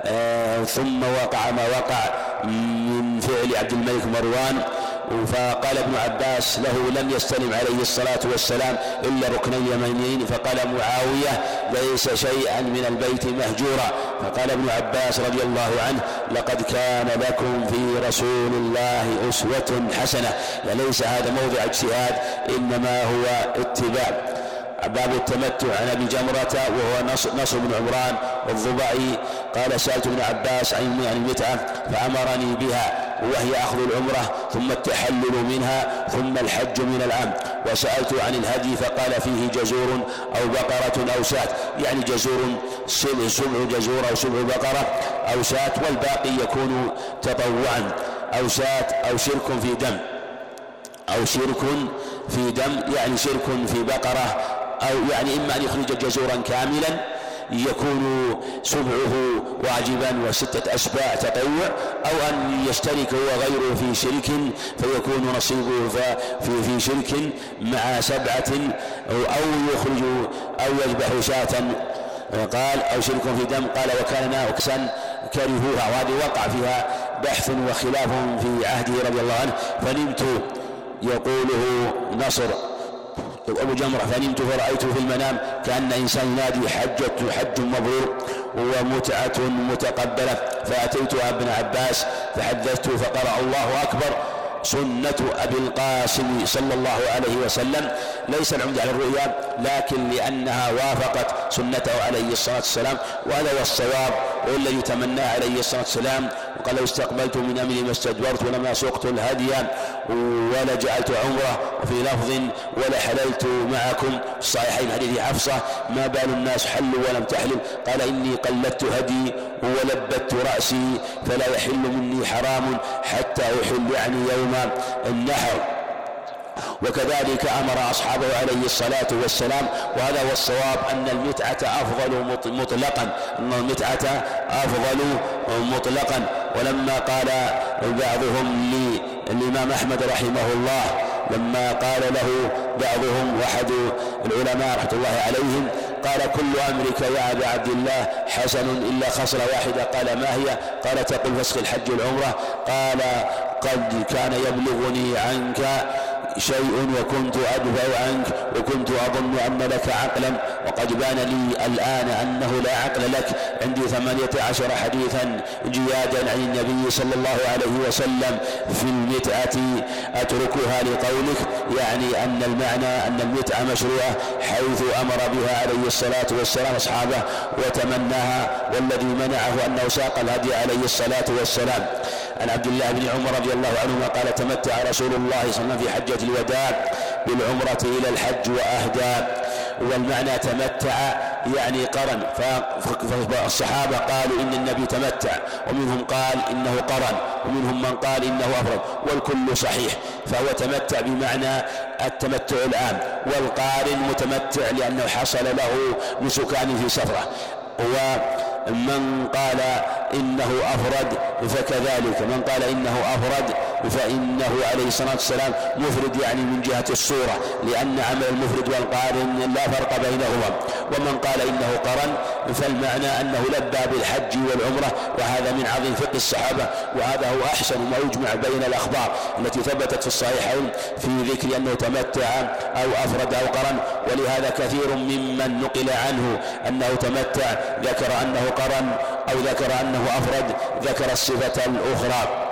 آه ثم وقع ما وقع. من فعل عبد الملك مروان. فقال ابن عباس له لم يستلم عليه الصلاة والسلام إلا ركنين يمينين. فقال معاوية ليس شيئا من البيت مهجورا. فقال ابن عباس رضي الله عنه لقد كان لكم في رسول الله أسوة حسنة. ليس هذا موضع اجتهاد إنما هو اتباع. باب التمتع عن أبي جمرة وهو نصر بن عمران الضبعي. قال سألت ابن عباس عن المتعة فأمرني بها وهي أخذ العمرة ثم التحلل منها ثم الحج من العام. وسألت عن الهدي فقال فيه جزور أو بقرة أو شاة يعني جزور سبع جزور أو سبع بقرة أو شاة والباقي يكون تطوعا. أو شاة أو شرك في دم. أو شرك في دم يعني شرك في بقرة أو يعني إما أن يخرج جزورا كاملا يكون سبعه واجبا وستة أسباع تطوع أو أن يشترك هو غيره في شرك فيكون نصيبه في في شرك مع سبعة أو يخرج أو يذبح شاة. قال أو شرك في دم. قال وكان ناقصا كرهوها. وهذه وقع فيها بحث وخلاف في عهده رضي الله عنه. فنمت يقوله نصر. أبو جمرة. فنمت فرأيت في المنام كأن إنسان ينادي حجة حج مبرور ومتعة متقبلة. فأتيت ابن عباس فحدثته فقرأ الله أكبر سنة أبي القاسم صلى الله عليه وسلم. ليس العمد على الرؤيا لكن لأنها وافقت سنته عليه الصلاة والسلام. وهذا هو الصواب والذي تمناه عليه الصلاة والسلام. وقال لو استقبلت من أمري ما استدبرت ولما سقت الهدي ولا جعلت عمرة وفي لفظ ولا حللت معكم. الصحيحين حديث حفصة ما بال الناس حلوا ولم تحلل. قال إني قلدت هدي ولبت رأسي فلا يحل مني حرام حتى أحل يعني يوم النحر. وكذلك أمر أصحابه عليه الصلاة والسلام وهذا هو الصواب أن المتعة أفضل مطلقا أن المتعة أفضل مطلقا ولما قال بعضهم للإمام أحمد رحمه الله لما قال له بعضهم واحد العلماء رحمة الله عليهم قال كل أمرك يا أبا عبد الله حسن إلا خصله واحدة قال ما هي؟ قال تقول فسخ الحج العمره قال قد كان يبلغني عنك شيء وكنت أدفع عنك وكنت أظن أن لك عقلا وقد بان لي الآن أنه لا عقل لك. عندي ثمانية عشر حديثا جيادا عن النبي صلى الله عليه وسلم في المتعة. أتركها لقولك يعني أن المعنى أن المتعة مشروعة حيث أمر بها عليه الصلاة والسلام أصحابه وتمناها والذي منعه أنه ساق الهدي عليه الصلاة والسلام. عن عبد الله بن عمر رضي الله عنهما قال تمتع رسول الله صلى الله عليه وسلم في حجة الوداع بالعمرة إلى الحج وأهدى. والمعنى تمتع يعني قرن. فالصحابة قالوا إن النبي تمتع. ومنهم قال إنه قرن. ومنهم من قال إنه أفرد. والكل صحيح. فهو تمتع بمعنى التمتع العام. والقارن متمتع لأنه حصل له نسكان في سفرة. ومن قال إنه أفرد فكذلك. من قال إنه أفرد فإنه عليه الصلاة والسلام مفرد يعني من جهة الصورة لأن عمل المفرد والقارن لا فرق بينهما. ومن قال إنه قرن فالمعنى أنه لبى بالحج والعمرة وهذا من عظيم فقه الصحابة وهذا هو أحسن ما يجمع بين الأخبار التي ثبتت في الصحيحين في ذكر أنه تمتع أو أفرد أو قرن. ولهذا كثير ممن نقل عنه أنه تمتع ذكر أنه قرن أو ذكر أنه أفرد ذكر الصفة الأخرى.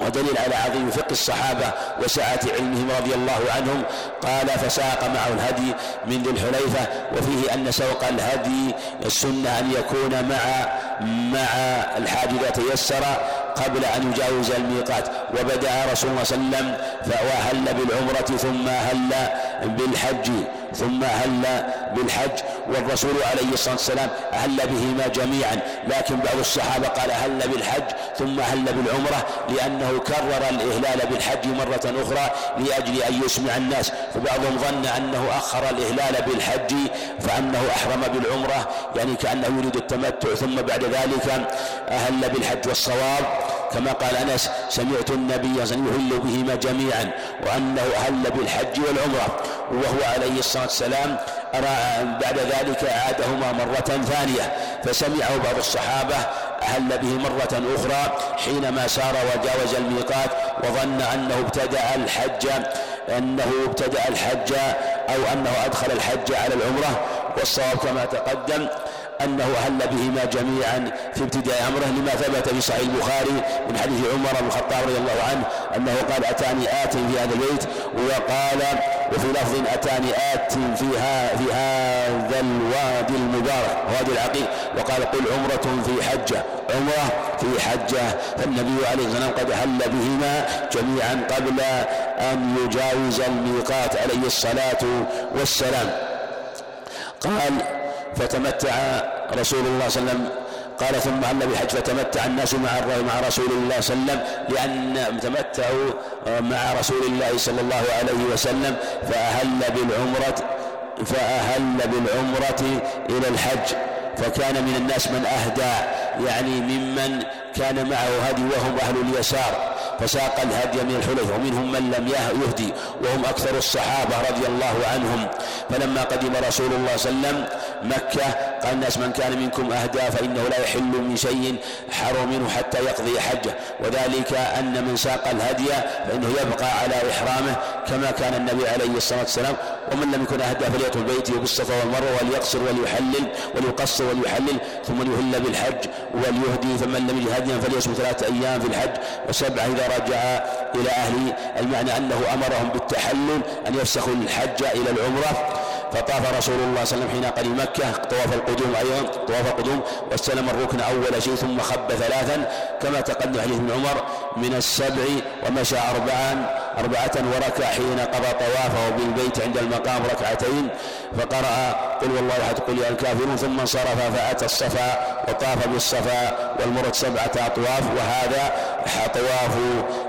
ودليل على عظيم فقه الصحابة وسعة علمهم رضي الله عنهم قال فساق معه الهدي من ذي الحليفة وفيه أن سوق الهدي السنة أن يكون مع مع الحاج إذا تيسر قبل أن يجاوز الميقات. وبدأ رسول الله صلى الله عليه وسلم فأهل بالعمرة ثم أهل بالحج ثم أهل بالحج؟ والرسول عليه الصلاة والسلام أهل بهما جميعا. لكن بعض الصحابة قال أهل بالحج ثم أهل بالعمرة لأنه كرر الإهلال بالحج مرة أخرى لأجل أن يسمع الناس. فبعضهم ظن أنه أخر الإهلال بالحج فأنه أحرم بالعمرة يعني كأنه يريد التمتع. ثم بعد ذلك أهل بالحج والصواب؟ كما قال أنس سمعت النبي صلى الله عليه وسلم يهل بهما جميعا وأنه أهل بالحج والعمرة. وهو عليه الصلاة والسلام بعد ذلك أعادهما مرة ثانية. فسمعه بعض الصحابة أهل به مرة أخرى حينما سار وجاوز الميقات وظن أنه ابتدأ الحج أنه ابتدأ الحج أو أنه أدخل الحج على العمرة والصواب كما تقدم أنه أهل بهما جميعا في ابتداء أمره لما ثبت في صحيح البخاري من حديث عمر بن الخطاب رضي الله عنه أنه قال أتاني آت في هذا البيت وقال وفي لفظ أتاني آت فيها في هذا الوادي المبارك وادي العقيق وقال قل عمرة في حجة عمرة في حجة فالنبي عليه الصلاة والسلام قد أهل بهما جميعا قبل أن يجاوز الميقات عليه الصلاة والسلام. قال فتمتع رسول الله صلى الله عليه وسلم. قال ثم أهل بحج فتمتع الناس مع مع رسول الله صلى الله عليه وسلم لأن تمتعوا مع رسول الله صلى الله عليه وسلم فأهل بالعمرة فأهل بالعمرة إلى الحج. فكان من الناس من أهدى يعني ممن كان معه هدي وهم أهل اليسار فساق الهدي من الحلف ومنهم من لم يهدي وهم أكثر الصحابة رضي الله عنهم. فلما قدم رسول الله صلى الله عليه وسلم مكة قال الناس من كان منكم أهدى فإنه لا يحل من شيء حرم منه حتى يقضي حجه. وذلك أن من ساق الهدي فإنه يبقى على إحرامه كما كان النبي عليه الصلاة والسلام. ومن لم يكن أهدى فليطل بيته بالصفا والمروة وليقصر وليحلل وليقصر وليحلل ثم ليهل بالحج وليهدي ثم لم يجد هديا فليصم ثلاثة أيام في الحج وسبعة إذا رجع إلى أهله المعنى أنه أمرهم بالتحلل أن يفسخوا الحج إلى العمرة. فطاف رسول الله صلى الله عليه وسلم حين قدم مكة. طواف القدوم أيضا طواف القدوم واستلم الركن أول شيء ثم خب ثلاثا. كما تقدم حديث ابن عمر من السبع ومشى أربعا أربعة وركع حين قضى طوافه بالبيت عند المقام ركعتين فقرأ قل والله أحد قل يا الكافرون ثم انصرف فأتى الصفا وطاف بالصفا والمرد سبعة أطواف وهذا طواف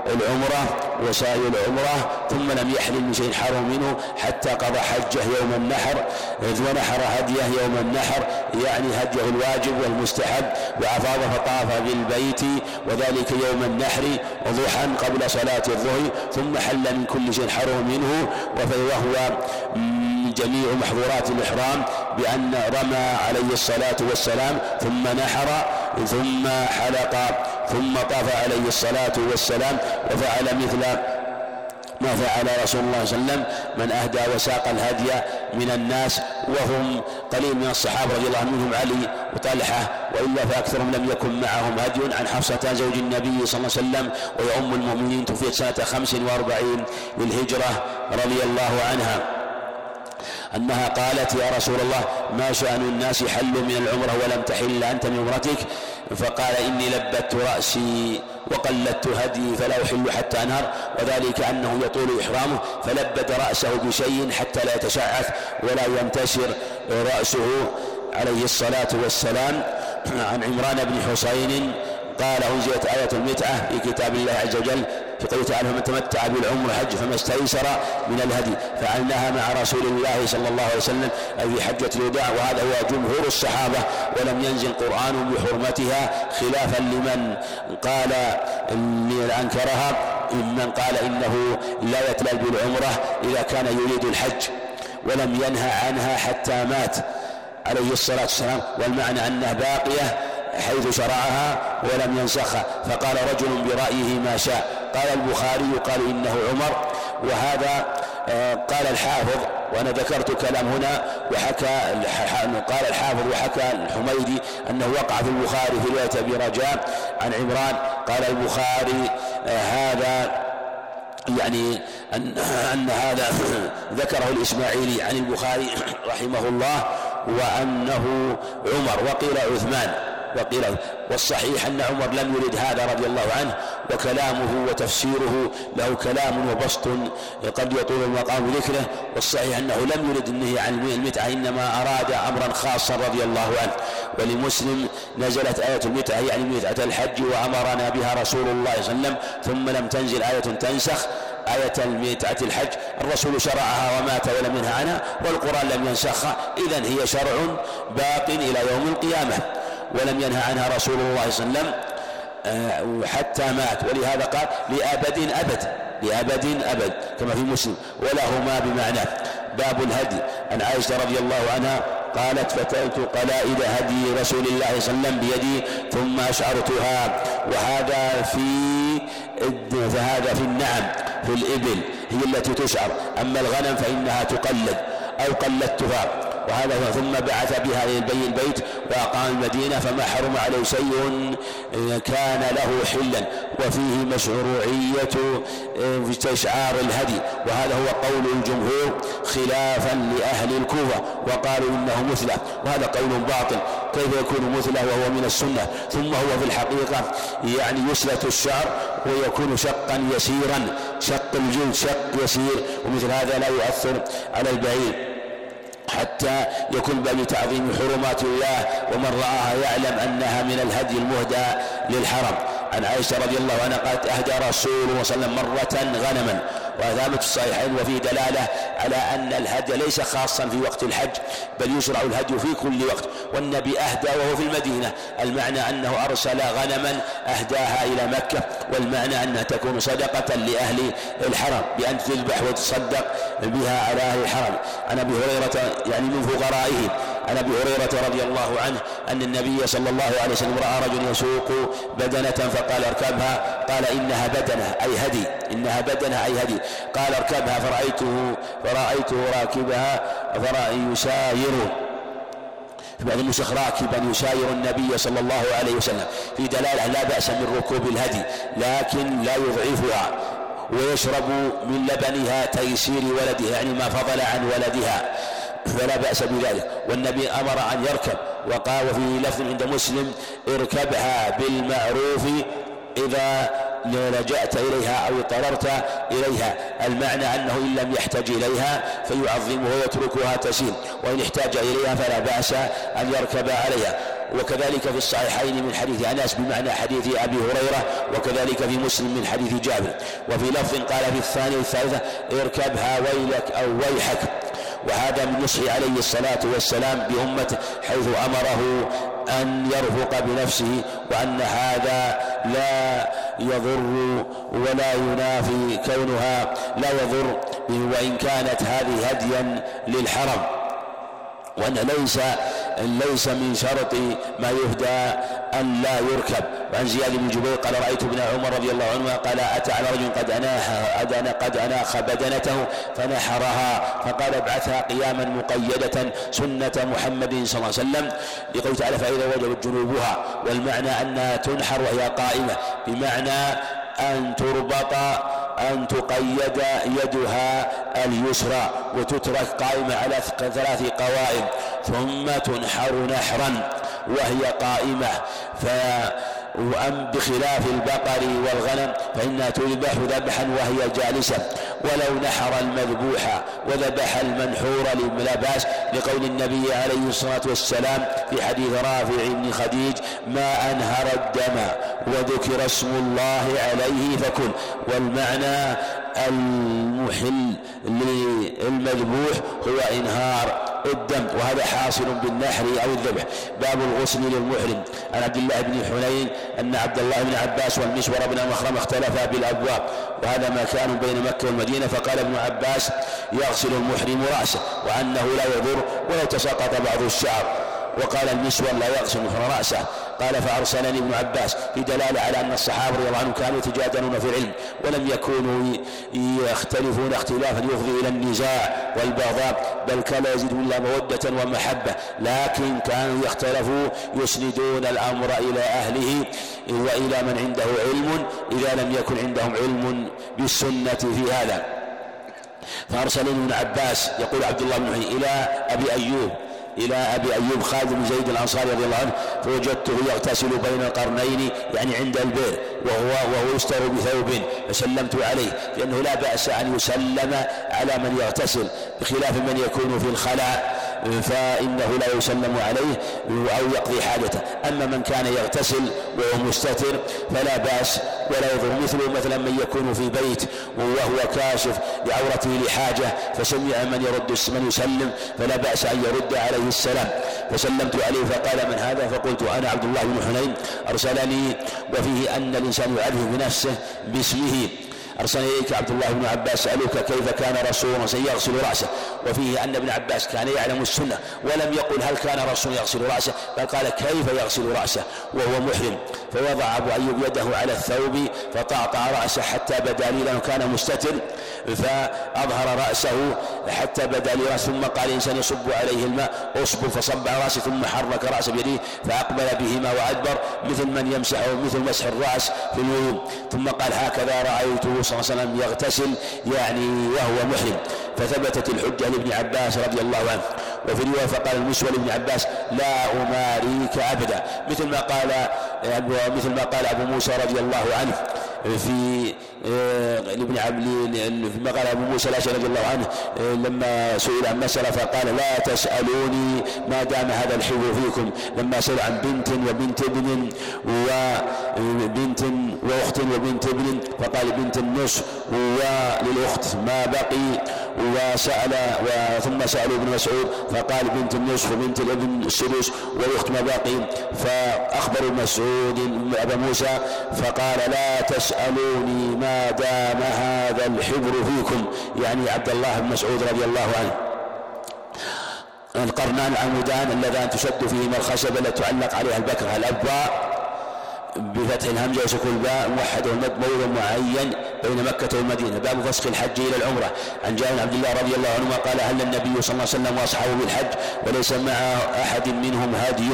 العمرة وسائر العمرة ثم لم يحلل من شيء حرم منه حتى قضى حجه يوم النحر ونحر هديه يوم النحر يعني هديه الواجب والمستحب وأفاض فطاف بالبيت وذلك يوم النحر وضحى قبل صلاة الظهر ثم حل من كل شيء حرم منه. وهو جميع محظورات الإحرام بأن رمى عليه الصلاة والسلام ثم نحر ثم حلق ثم طاف عليه الصلاة والسلام وفعل مثل ما فعل رسول الله صلى الله عليه وسلم من أهدى وساق الهدي من الناس وهم قليل من الصحابة رضي الله عنهم علي وطلحة وإلا فأكثرهم لم يكن معهم هدي عن حفصة زوج النبي صلى الله عليه وسلم وهي أم المؤمنين توفيت سنة خمس وأربعين للهجرة رضي الله عنها. أنها قالت يا رسول الله ما شأن الناس حلوا من العمرة ولم تحل أنت من عمرتك؟ فقال إني لبت رأسي وقلدت هدي فلا أحل حتى أنهر وذلك أنه يطول إحرامه فلبد رأسه بشيء حتى لا يتشعث ولا ينتشر. رأسه عليه الصلاة والسلام عن عمران بن حسين قال أنزلت آية المتعة في كتاب الله عز وجل في قوله تعالى فمن تمتع بالعمر حج فما استيسر من الهدي فعلناها مع رسول الله صلى الله عليه وسلم أي في حجة الوداع وهذا هو جمهور الصحابة ولم ينزل قرآن بحرمتها خلافا لمن قال لمن أنكرها ممن قال إنه لا يتلل بالعمرة إذا كان يريد الحج ولم ينهى عنها حتى مات عليه الصلاة والسلام والمعنى أنها باقية حيث شرعها ولم ينسخها فقال رجل برأيه ما شاء. قال البخاري قال إنه عمر وهذا آه، قال الحافظ وأنا ذكرت كلام هنا وحكى قال الحافظ وحكى الحميدي أنه وقع في البخاري في رواية أبي رجاء عن عمران قال البخاري آه، هذا يعني أن, أن هذا ذكره الإسماعيلي عن البخاري رحمه الله وأنه عمر وقيل عثمان. وقيل والصحيح أن عمر لم يرد هذا رضي الله عنه وكلامه وتفسيره له كلام وبسط قد يطول المقام ذكره والصحيح أنه لم يرد النهي عن المتعة إنما أراد أمرا خاصا رضي الله عنه. ولمسلم نزلت آية المتعة يعني متعة الحج وأمرنا بها رسول الله صلى الله عليه وسلم ثم لم تنزل آية تنسخ آية المتعة الحج. الرسول شرعها ومات ولم ينهى عنها والقرآن لم ينسخها إذا هي شرع باق إلى يوم القيامة. ولم ينهى عنها رسول الله صلى الله عليه وسلم آه، حتى مات. ولهذا قال لأبد أبد لأبد أبد كما في مسلم. ولهما بمعنى. باب الهدي. عن عائشة رضي الله عنها قالت فتلت قلائد هدي رسول الله صلى الله عليه وسلم بيدي ثم أشعرتها وهذا في فهذا في النعم في الإبل هي التي تشعر. أما الغنم فإنها تقلد أو قلدتها. وهذا ثم بعث بها إلى البيت وأقام المدينة فما حرم عليه شيء كان له حلا وفيه مشروعية آه، استشعار الهدي. وهذا هو قول الجمهور خلافا لأهل الكوفة وقالوا إنه مثلى وهذا قول باطل كيف يكون مثلى وهو من السنة؟ ثم هو في الحقيقة يعني يسلة الشعر ويكون شقا يسيرا شق الجلد شق يسير ومثل هذا لا يؤثر على البعير. حتى يكون باب تعظيم حرمات الله ومن رآها يعلم أنها من الهدي المهدى للحرم. عن عائشة رضي الله عنها قالت أهدى رسول الله صلى الله عليه وسلم مرة غنما. وثابت الصحيحين وفي دلالة على أن الهدي ليس خاصا في وقت الحج بل يشرع الهدي في كل وقت والنبي أهدى وهو في المدينة. المعنى أنه أرسل غنما أهداها إلى مكة والمعنى أنها تكون صدقة لأهل الحرم بأن تذبح وتصدق بها على أهل الحرم. عن أبي هريرة يعني من فقرائهم عن أبي هريرة رضي الله عنه أن النبي صلى الله عليه وسلم رأى رجل يسوق بدنة فقال اركبها قال إنها بدنة أي هدي إنها بدنة أي هدي. قال اركبها فرأيته فرأيته راكبها فرأى يساير. في بعض النسخ راكبا يساير النبي صلى الله عليه وسلم. في دلالة لا بأس من ركوب الهدي لكن لا يضعفها. ويشرب من لبنها تيسير ولدها يعني ما فضل عن ولدها. فلا بأس بذلك. والنبي أمر أن يركب. وقال وفي لفظ عند مسلم اركبها بالمعروف إذا لجأت إليها أو اضطررت إليها. المعنى أنه إن لم يحتج إليها فيعظمه ويتركها تسير وإن احتاج إليها فلا بأس أن يركب عليها. وكذلك في الصحيحين من حديث أنس بمعنى حديث أبي هريرة وكذلك في مسلم من حديث جابر. وفي لفظ قال في الثانية والثالثة اركبها ويلك أو ويحك. وهذا من نصح عليه الصلاة والسلام بأمته حيث أمره أن يرفق بنفسه وأن هذا لا يضر ولا ينافي كونها لا يضر وإن كانت هذه هديا للحرم. وأن ليس ليس من شرط ما يهدى أن لا يركب. وعن زياد بن جبير قال رأيت ابن عمر رضي الله عنهما قال أتى على رجل قد أناها قد أناخ بدنته فنحرها فقال ابعثها قياما مقيدة سنة محمد صلى الله عليه وسلم. لقوله تعالى فإذا وجبت جنوبها والمعنى أنها تنحر وهي قائمة بمعنى أن تربط أن تقيد يدها اليسرى وتترك قائمة على ثلاث قوائم ثم تنحر نحرا وهي قائمة. ف وأم بخلاف البقر والغنم فإنها تذبح ذبحا وهي جالسة. ولو نحر المذبوح وذبح المنحور لا بأس لقول النبي عليه الصلاة والسلام في حديث رافع بن خديج ما أنهر الدم وذكر اسم الله عليه فكل. والمعنى المحل للمذبوح هو إنهار. الدم وهذا حاصل بالنحر أو الذبح. باب الغسل للمحرم. عن عبد الله بن حنين أن عبد الله بن عباس والمسور بن مخرم اختلفا بالأبواب وهذا مكان بين مكة والمدينة فقال ابن عباس يغسل المحرم رأسه وأنه لا يضر ولو تساقط بعض الشعر. وقال المسور لا يغسل رأسه. قال فأرسلني ابن عباس في دلالة على أن الصحابة رضي الله عنهم كانوا يتجادلون في العلم ولم يكونوا يختلفون اختلافا يفضي إلى النزاع والبغضاء بل كان يزيد إلا مودة ومحبة. لكن كانوا يختلفوا يسندون الأمر إلى أهله وإلى من عنده علم إذا لم يكن عندهم علم بالسنة في هذا. فأرسلني ابن عباس يقول عبد الله بن إلى أبي أيوب إلى أبي أيوب خالد بن زيد الأنصاري رضي الله عنه فوجدته يغتسل بين القرنين يعني عند البئر وهو وهو يستر بثوب فسلمت عليه لأنه لا بأس أن يسلم على من يغتسل بخلاف من يكون في الخلاء. فإنه لا يسلم عليه أو يقضي حاجته. أما من كان يغتسل وهو مستتر فلا بأس ولا يضر. مثله مثلا من يكون في بيت وهو كاشف لعورته لحاجة فسمع من يرد من يسلم فلا بأس أن يرد عليه السلام. فسلمت عليه فقال من هذا؟ فقلت أنا عبد الله بن حنين. أرسلني. وفيه أن الإنسان يعرف بنفسه باسمه. أرسل إليك عبد الله بن عباس سألوك كيف كان رسول يغسل رأسه. وفيه أن ابن عباس كان يعلم السنة ولم يقل هل كان رسول يغسل رأسه بل قال كيف يغسل رأسه؟ وهو محرم. فوضع أبو أيوب يده على الثوب فطعطع رأسه حتى بدا لي لأنه كان مستتر فأظهر رأسه حتى بدا لي رأسه ثم قال الإنسان يصب عليه الماء أصب فصب على رأسه ثم حرك رأسه بيده فأقبل بهما وأدبر مثل من يمسح مثل مسح الرأس في الوضوء. ثم قال هكذا رأيته صلى الله عليه وسلم يغتسل يعني وهو محرم. فثبتت الحجة لابن عباس رضي الله عنه. وفي رواية فقال المسوى لابن عباس لا أماريك أبدا. مثل ما قال مثل ما قال أبو موسى رضي الله عنه. في آه، لابن فيما قال أبو موسى الأشعري رضي الله عنه آه، لما سئل عن مساله فقال لا تسألوني ما دام هذا الحب فيكم. لما سئل عن بنت وبنت ابن وبنت وأخت وبنت ابن فقال بنت النصف وللاخت ما بقي. وسأل ثم سألوا ابن مسعود فقال بنت النصف وبنت الابن السدس والاخت ما باقي فأخبروا مسعود أبا موسى فقال لا تسألوني ما دام هذا الحبر فيكم. يعني عبد الله بن مسعود رضي الله عنه. القرنان العمودان اللذان تشد فيهما الخشبة التي تعلق عليها البكرة الأبواء. بفتح الهمزة وسكون الباء موحد والمد موضع معين بين مكة والمدينة باب فسخ الحج إلى العمرة. عن جابر بن عبد الله رضي الله عنهما قال هل النبي صلى الله عليه وسلم وأصحابه بالحج وليس مع أحد منهم هادي.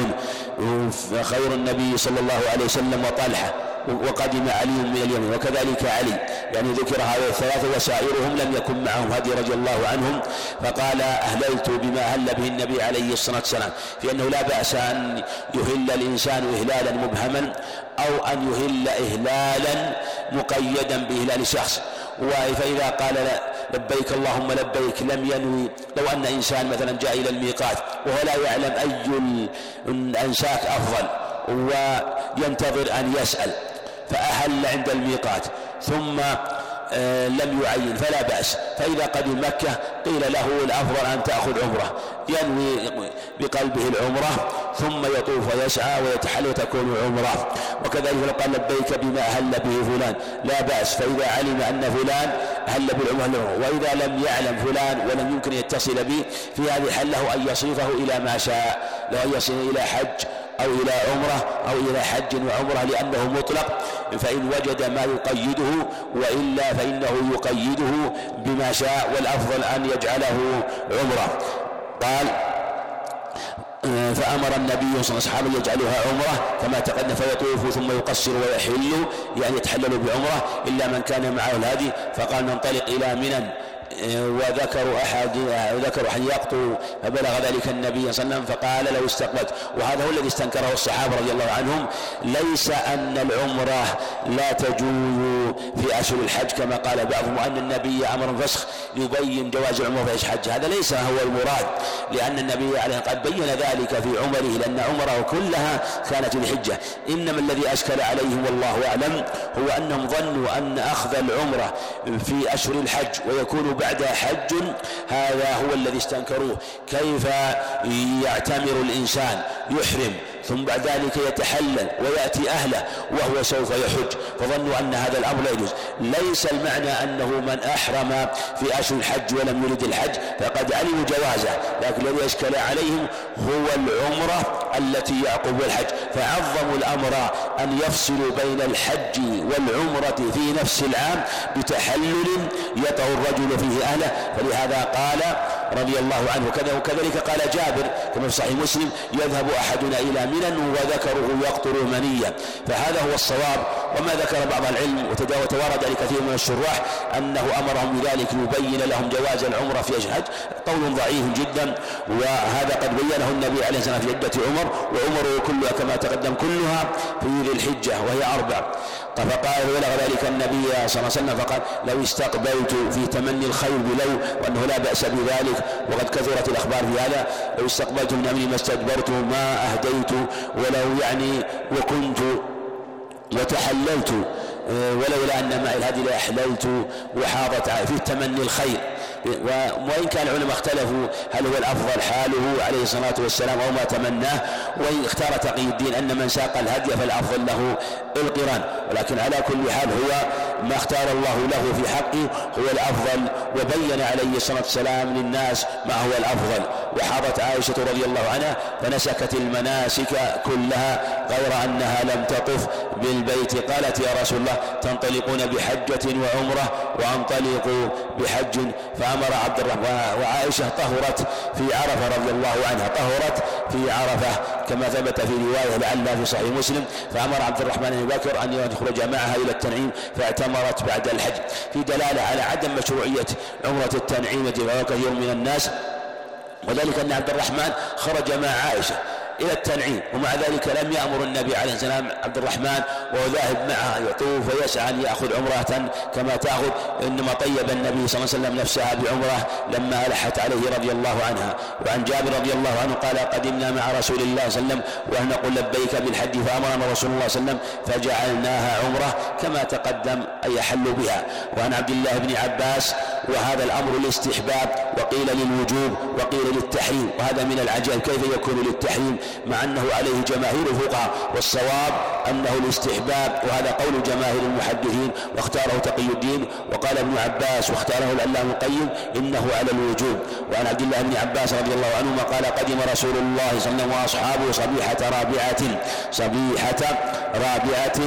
خير النبي صلى الله عليه وسلم وطلحة. وقدم علي من اليمن وكذلك علي. يعني ذكر هؤلاء الثلاثة وسائرهم لم يكن معهم هدي رضي الله عنهم فقال أهللت بما أهل به النبي عليه الصلاة والسلام. في أنه لا بأس أن يهل الإنسان إهلالا مبهما أو أن يهل إهلالا مقيدا بإهلال شخص. فإذا قال لبيك اللهم لبيك لم ينوي. لو أن إنسان مثلا جاء إلى الميقات وهو لا يعلم أي الأنساك أفضل وينتظر أن يسأل. فأهل عند الميقات ثم آه، لم يعين فلا بأس. فإذا قدم مكة قيل له الأفضل أن تأخذ عمرة. ينوي بقلبه العمرة ثم يطوف ويسعى ويتحل وتكون عمرة. وكذلك لو قال لبيك بما أهل به فلان. لا بأس فإذا علم أن فلان أهل بالعمرة وإذا لم يعلم فلان ولم يمكن يتصل به في هذه الحال له أن يصرفه إلى ما شاء له أن يصل إلى حج. أو إلى عمرة أو إلى حج وعمرة لأنه مطلق فإن وجد ما يقيده وإلا فإنه يقيده بما شاء والأفضل أن يجعله عمرة. قال فأمر النبي صلى الله عليه وسلم يجعلها عمرة كما تقدم فيطوف ثم يقصر ويحل يعني يتحلل بعمرة إلا من كان معه الهدي فقال ننطلق إلى منى. وذكروا أحد ذكروا أحد يقطع فبلغ ذلك النبي صلى الله عليه وسلم فقال لو استقبلت. وهذا هو الذي استنكره الصحابة رضي الله عنهم. ليس أن العمرة لا تجوز في أشهر الحج كما قال بعضهم أن النبي أمر فسخ يبين جواز العمرة في الحج هذا ليس هو المراد لأن النبي عليه قد بين ذلك في عمره لأن عمره كلها كانت الحجة إنما الذي أشكل عليهم والله أعلم هو أنهم ظنوا أن أخذ العمرة في أشهر الحج ويكون بعد حج هذا هو الذي استنكروه. كيف يعتمر الإنسان؟ يحرم. ثم بعد ذلك يتحلل ويأتي أهله وهو سوف يحج. فظنوا أن هذا الأمر لا يجوز. ليس المعنى أنه من أحرم في أشهر الحج ولم يرد الحج فقد علموا جوازه. لكن الذي أشكل عليهم هو العمرة التي يعقب الحج. فعظموا الأمر أن يفصلوا بين الحج والعمرة في نفس العام بتحلل يطع الرجل فيه أهله. فلهذا قال رضي الله عنه كذا وكذلك قال جابر كما في صحيح مسلم يذهب أحدنا إلى منى وذكره يقطر منيا فهذا هو الصواب. وما ذكر بعض العلم وتوارد لكثير من الشراح أنه أمرهم بذلك يبين لهم جواز العمرة في الحج قول ضعيف جدا. وهذا قد بينه النبي عليه الصلاة والسلام في عدة عمر وعمره كلها كما تقدم كلها في ذي الحجة وهي أربع. فقال بلغ ذلك النبي صلى الله عليه وسلم فقال لو استقبلت في تمني الخير بلو وأنه لا بأس بذلك وقد كثرت الأخبار في هذا. لو استقبلت من أمري ما استدبرت ما أهديت ولو يعني وكنت وتحللت آه، ولولا أن معي الهدي لأحللت وحاضت في تمني الخير. وإن كان العلماء اختلفوا هل هو الأفضل حاله عليه الصلاة والسلام أو ما تمناه. وإن اختار تقي الدين أن من ساق الهدي فالأفضل له القران. ولكن على كل حال هو ما اختار الله له في حقه هو الأفضل وبين عليه الصلاة والسلام للناس ما هو الأفضل. وحاضت عائشة رضي الله عنها فنسكت المناسك كلها غير أنها لم تطف بالبيت. قالت يا رسول الله تنطلقون بحجة وعمرة وأنطلق بحج فأمر عبد الرحمن وعائشة طهرت في عرفة رضي الله عنها. طهرت في عرفة كما ثبت في رواية لعلها في صحيح مسلم. فأمر عبد الرحمن بن بكر أن يخرج معها إلى التنعيم فاعتمرت بعد الحج. في دلالة على عدم مشروعية عمرة التنعيم وهو كثير من الناس وذلك أن عبد الرحمن خرج مع عائشة. إلى التنعيم ومع ذلك لم يأمر النبي عليه السلام عبد الرحمن وهو ذاهب معها يطوف ويسعى أن يأخذ عمرة كما تأخذ إنما طيب النبي صلى الله عليه وسلم نفسها بعمرة لما ألحت عليه رضي الله عنها. وعن جابر رضي الله عنه قال قدمنا مع رسول الله صلى الله عليه وسلم وأن نقول لبيك بالحج فأمرنا رسول الله صلى الله عليه وسلم فجعلناها عمرة كما تقدم أن يحل بها. وعن عبد الله بن عباس وهذا الأمر الاستحباب وقيل للوجوب وقيل للتحريم وهذا من العجائب كيف يكون للتحريم؟ مع أنه عليه جماهير الفقهاء والصواب أنه الاستحباب وهذا قول جماهير المحدثين واختاره تقي الدين وقال ابن عباس واختاره العلام القيم إنه على الوجوب. وعن عبد الله بن عباس رضي الله عنهما قال قدم رسول الله صلى الله عليه وسلم وأصحابه صبيحة رابعة صبيحة رابعة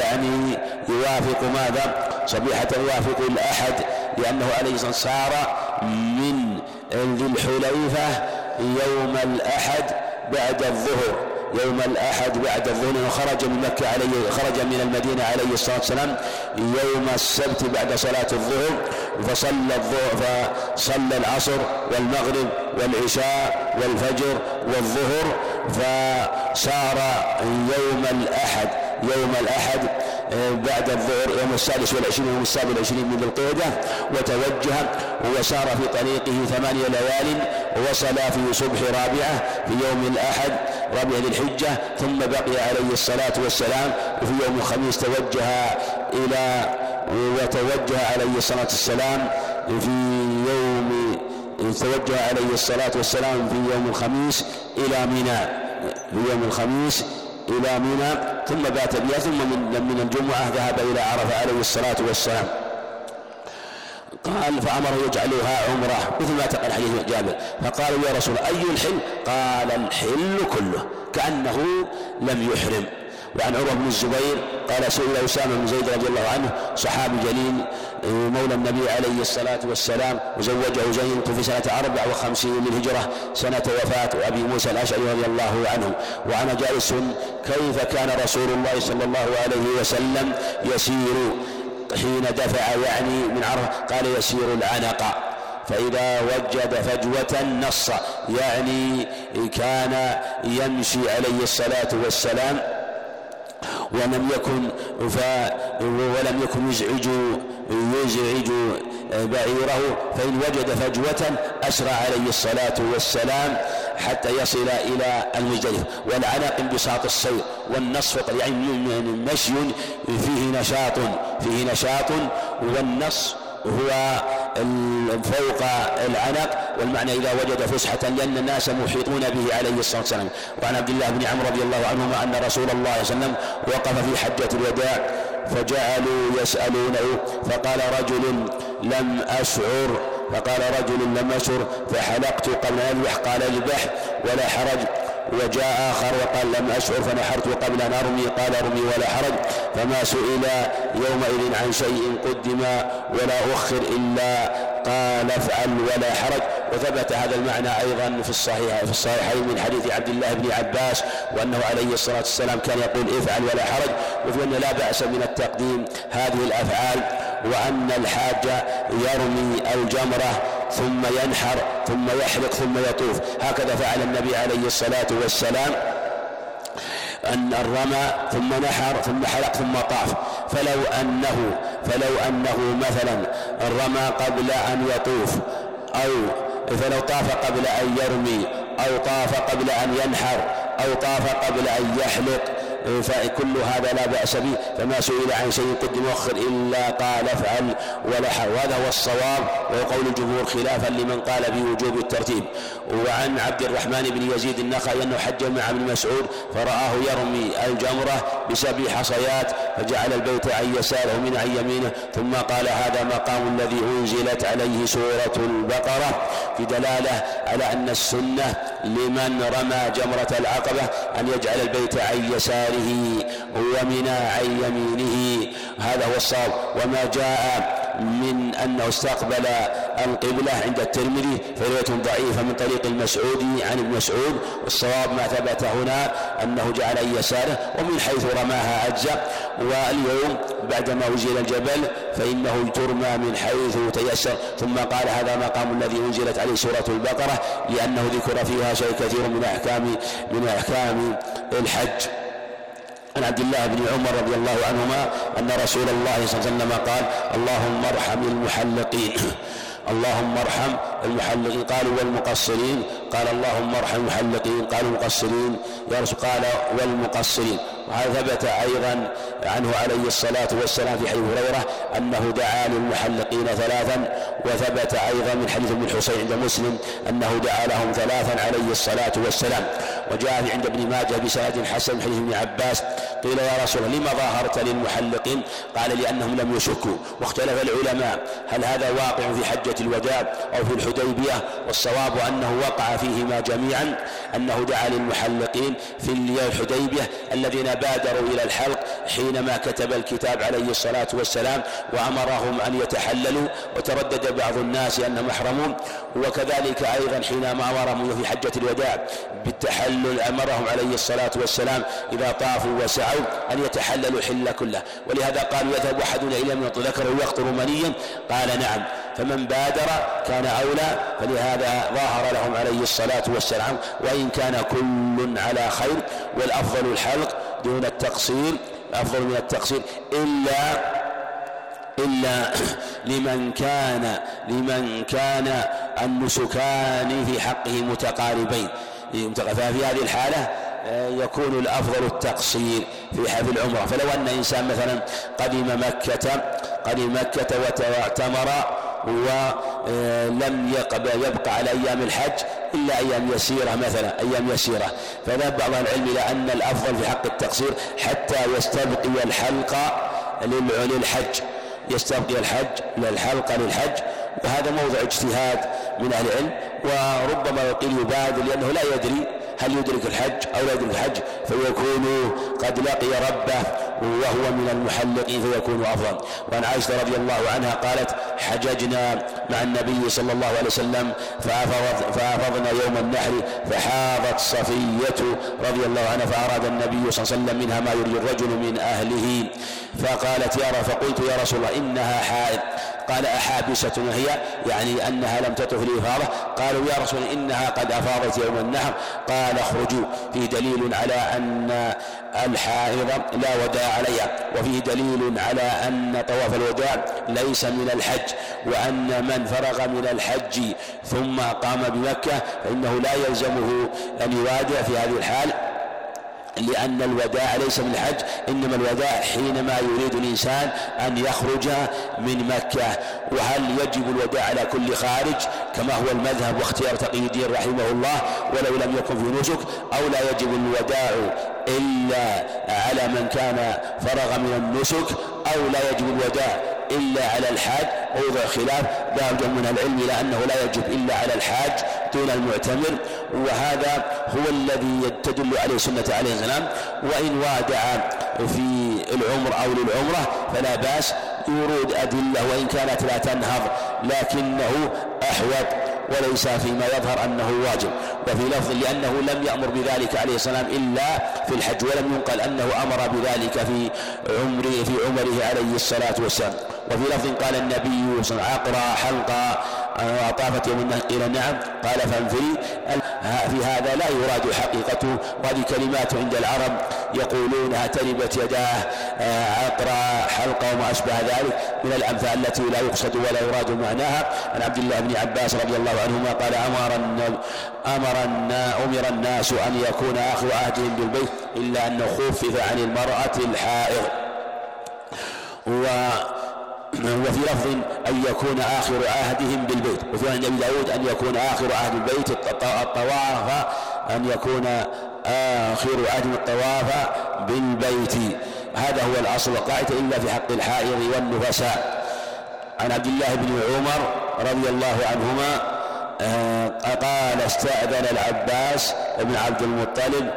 يعني يوافق ماذا؟ صبيحة يوافق الأحد لأنه عليه الصلاة والسلام سار من ذي الحليفة يوم الأحد بعد الظهر يوم الأحد بعد الظهر خرج من مكة عليه خرج من المدينة عليه الصلاة والسلام يوم السبت بعد صلاة الظهر فصلى الظهر فصلى العصر والمغرب والعشاء والفجر والظهر فسار يوم الأحد يوم الأحد بعد الظهر يوم السادس والعشرين يوم السابع والعشرين من ذي وتوجه وسار في طريقه ثمانية ليال ووصل في صبح رابعة في يوم الأحد رابع ذي الحجة ثم بقي عليه الصلاة والسلام وفي يوم الخميس توجه إلى وتوجه عليه الصلاة والسلام في يوم توجه عليه الصلاة والسلام في يوم الخميس إلى منى في يوم الخميس إلى منى ثم بات بها ثم من, الجمعة ذهب إلى عرفة عليه الصلاة والسلام. قال فأمره يجعلها عمرة مثل ما تقل حديث جابر. فقالوا يا رسول أي الحل؟ قال الحل كله كأنه لم يحرم. وعن عروة بن الزبير قال سئل أسامة بن زيد رضي الله عنه صحابي جليل مولى النبي عليه الصلاة والسلام وزوجه زينب في سنة أربع وخمسين للهجرة سنة وفاة أبي موسى الأشعري رضي الله عنه. وأنا جالس كيف كان رسول الله صلى الله عليه وسلم يسير حين دفع يعني من عرفة؟ قال يسير العنق. فإذا وجد فجوة نص يعني كان يمشي عليه الصلاة والسلام ولم يكن ف ولم يكن يزعج يزعج بعيره فإن وجد فجوة أسرع عليه الصلاة والسلام حتى يصل إلى المزدلفة والعناق انبساط السير والنصف يعني مشي فيه نشاط فيه نشاط والنص هو فوق العنق والمعنى إذا وجد فسحة لأن الناس محيطون به عليه الصلاة والسلام. وعن عبد الله بن عمرو رضي الله عنهما أن رسول الله صلى الله عليه وسلم وقف في حجة الوداع فجعلوا يسألونه فقال رجل لم أشعر فقال رجل لم أشعر فحلقت قبل أن قال أذبح ولا حرج. وجاء آخر وقال لم أشعر فنحرت قبل أن أرمي قال ارمي ولا حرج. فما سئل يومئذ عن شيء قدم ولا أخر إلا قال افعل ولا حرج. وثبت هذا المعنى أيضا في الصحيح في الصحيحين من حديث عبد الله بن عباس وأنه عليه الصلاة والسلام كان يقول افعل ولا حرج. وفي أن لا بأس من التقديم هذه الأفعال وأن الحاج يرمي الجمرة ثم ينحر ثم يحلق ثم يطوف. هكذا فعل النبي عليه الصلاة والسلام. أن رمى ثم نحر ثم حلق ثم طاف. فلو أنه فلو أنه مثلا رمى قبل أن يطوف أو فلو طاف قبل أن يرمي أو طاف قبل أن ينحر أو طاف قبل أن يحلق فكل هذا لا بأس به فما سئل عن شيء قدم مؤخر إلا قال افعل ولا وهذا هو الصواب وهو قول الجمهور خلافا لمن قال بوجوب الترتيب. وعن عبد الرحمن بن يزيد النخعي أنه حج مع ابن مسعود فرآه يرمي الجمرة بسبع حصيات فجعل البيت عن يساره من عن يمينه ثم قال هذا مقام الذي أنزلت عليه سورة البقرة في دلالة على أن السنة لمن رمى جمرة العقبة أن يجعل البيت عن يساره ومن عن يمينه. هذا هو الصواب. وما جاء من أنه استقبل القبلة عند الترمذي فرواية ضعيفة من طريق المسعودي عن ابن مسعود. والصواب ما ثبت هنا أنه جعل يساره ومن حيث رماها أجزاء واليوم بعدما أزيل الجبل فإنه ترمى من حيث تيسر. ثم قال هذا مقام الذي أنزلت عليه سورة البقرة لأنه ذكر فيها شيء كثير من أحكام من أحكام الحج. عن عبد الله بن عمر رضي الله عنهما أن رسول الله صلى الله عليه وسلم قال اللهم ارحم المحلقين. اللهم ارحم المحلقين. قالوا والمقصرين. قال اللهم ارحم المحلقين. قالوا المقصرين. يا رسول قال والمقصرين. ثبت أيضا عنه عليه الصلاة والسلام في حديث هريرة أنه دعا للمحلقين ثلاثا وثبت أيضا من حديث ابن الحسين عند مسلم أنه دعا لهم ثلاثا عليه الصلاة والسلام. وجاء عند ابن ماجه بسند حسن حديث ابن عباس قيل يا رسول الله لما ظاهرت للمحلقين؟ قال لأنهم لم يشكوا. واختلف العلماء هل هذا واقع في حجة الوداع أو في الحديبية؟ والصواب أنه وقع فيهما جميعا أنه دعا للمحلقين في الحديبية الذين بادروا إلى الحلق حينما كتب الكتاب عليه الصلاة والسلام وأمرهم أن يتحللوا. وتردد بعض الناس أنهم محرمون وكذلك أيضا حينما أمرهم في حجة الوداع بالتحلل أمرهم عليه الصلاة والسلام إذا طافوا وسعوا أن يتحللوا الحل كله. ولهذا قالوا يذهب احدنا إلى من ذكره يقطر منيا قال نعم فمن بادر كان أولى فلهذا ظاهر لهم عليه الصلاة والسلام وإن كان كل على خير والأفضل الحلق دون التقصير أفضل من التقصير إلا إلا لمن كان لمن كان النسكان في حقه متقاربين. ففي هذه الحالة آه، يكون الأفضل التقصير في حفل العمرة. فلو أن إنسان مثلا قدم مكة قدم مكة واعتمر ولم يبقى على أيام الحج إلا أيام يسيرة مثلا أيام يسيرة. فذهب بعض العلم إلى أن الأفضل في حق التقصير حتى يستبقي الحلق للحج يستبقي الحج للحلقة للحج وهذا موضع اجتهاد من أهل العلم وربما يقيل يبادر لأنه لا يدري هل يدرك الحج أو لا يدرك الحج؟ فيكون قد لقي ربه وهو من المحلقين فيكون أفضل. وعن عائشة رضي الله عنها قالت حججنا مع النبي صلى الله عليه وسلم فأفضنا يوم النحر فحاضت صفية رضي الله عنها فأراد النبي صلى الله عليه وسلم منها ما يريد الرجل من أهله. فقالت يا فقلت يا رسول الله إنها حائض. قال أحابسة هي يعني أنها لم تطف الإفاضة قالوا يا رسول إنها قد أفاضت يوم النحر. قال اخرجوا. فيه دليل على أن الحائض لا وداع عليها. وفيه دليل على أن طواف الوداع ليس من الحج وأن من فرغ من الحج ثم قام بمكة فإنه لا يلزمه أن يوادع في هذه الحال. لأن الوداع ليس من الحج إنما الوداع حينما يريد الإنسان أن يخرج من مكة. وهل يجب الوداع على كل خارج؟ كما هو المذهب واختيار تقي الدين رحمه الله ولو لم يكن في نسك أو لا يجب الوداع إلا على من كان فرغ من النسك أو لا يجب الوداع إلا على الحاج ووضع خلاف ذهب من العلم إلى أنه لا يجب إلا على الحاج دون المعتمر. وهذا هو الذي تدل عليه سنة عليه السلام وإن وادع في العمر أو للعمرة فلا بأس يورود أدلة وإن كانت لا تنهض لكنه أحوط وليس فيما يظهر أنه واجب وفي لفظ لأنه لم يأمر بذلك عليه السلام إلا في الحج ولم ينقل أنه أمر بذلك في عمره في عمره عليه الصلاة والسلام. وفي لفظ قال النبي صلى الله عليه وسلم عقرى حلقة وطافت يوم النهر قيل نعم قال فانفري في هذا لا يراد حقيقته. وهذه كلمات عند العرب يقولونها تربت يداه عقرى حلقة وما أشبه ذلك. من الأمثال التي لا يقصد ولا يراد معناها. عن عبد الله بن عباس رضي الله عنهما قال أمر أمر أمر الناس أن يكون آخر عهدهم بالبيت إلا أنه خفف عن المرأة الحائض. و وفي لفظ أن يكون آخر عهدهم بالبيت. وفي عند أبي داود أن يكون آخر عهد البيت الطواف أن يكون آخر عهد الطواف بالبيت. هذا هو الأصل والقاعدة إلا في حق الحائض والنفساء. عن عبد الله بن عمر رضي الله عنهما آه، قال استأذن العباس بن عبد المطلب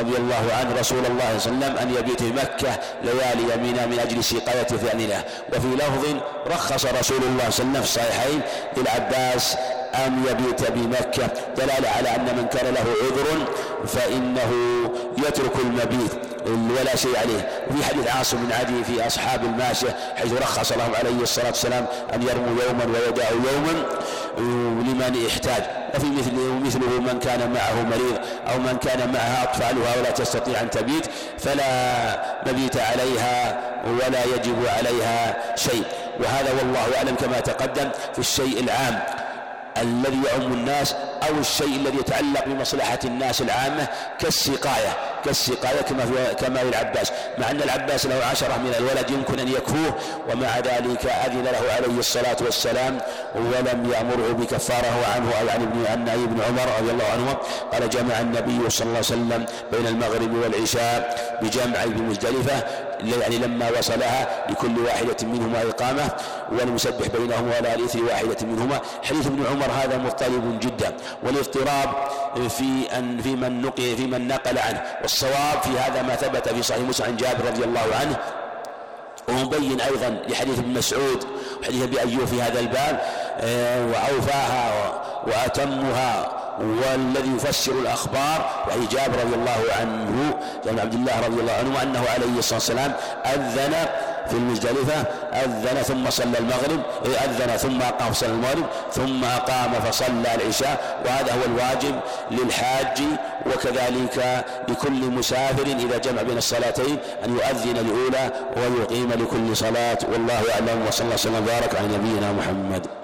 رضي الله عنه رسول الله صلى الله عليه وسلم أن يبيت في مكة ليالي يمينا من أجل سقاية الله وفي لفظ رخص رسول الله صلى الله عليه وسلم في الصحيحين للعباس أن يبيت بمكة دلالة على أن من كان له عذر فإنه يترك المبيت. ولا شيء عليه. وفي حديث عاصم بن عدي في أصحاب الماشية حيث رخص لهم عليه الصلاة والسلام أن يرموا يوما ويدعوا يوما لمن احتاج. وفي مثله مثله من كان معه مريض أو من كان معها أطفالها ولا تستطيع أن تبيت فلا مبيت عليها ولا يجب عليها شيء. وهذا والله أعلم كما تقدم في الشيء العام. الذي يعم الناس أو الشيء الذي يتعلق بمصلحة الناس العامة كالسقاية كالسقاية كما في كما في العباس. مع أن العباس له عشرة من الولد يمكن أن يكفوه ومع ذلك أذن له عليه الصلاة والسلام ولم يأمره بكفارة عنه أو عن ابن عن ابن عمر رضي الله عنهما. قال جمع النبي صلى الله عليه وسلم بين المغرب والعشاء بجمع بمزدلفة يعني لما وصلها لكل واحدة منهما إقامة ولم يسبح بينهما ولا لإثر واحدة منهما. حديث ابن عمر هذا مضطرب جدا والاضطراب في أن في من نقل في من نقل عنه والصواب في هذا ما ثبت في صحيح مسلم عن جابر رضي الله عنه ومبين أيضا لحديث ابن مسعود وحديث أبي أيوب في هذا الباب آه، وأوفاها وأتمها والذي يفسر الأخبار وهي جابر رضي الله عنه جابر عبد الله رضي الله عنه أنه عليه الصلاة والسلام أذن في المزدلفة أذن ثم صلى المغرب أذن ثم أقام فصلى المغرب ثم أقام فصلى العشاء وهذا هو الواجب للحاج وكذلك لكل مسافر إذا جمع بين الصلاتين أن يؤذن الأولى ويقيم لكل صلاة والله أعلم وصلى الله وسلم وبارك على نبينا محمد.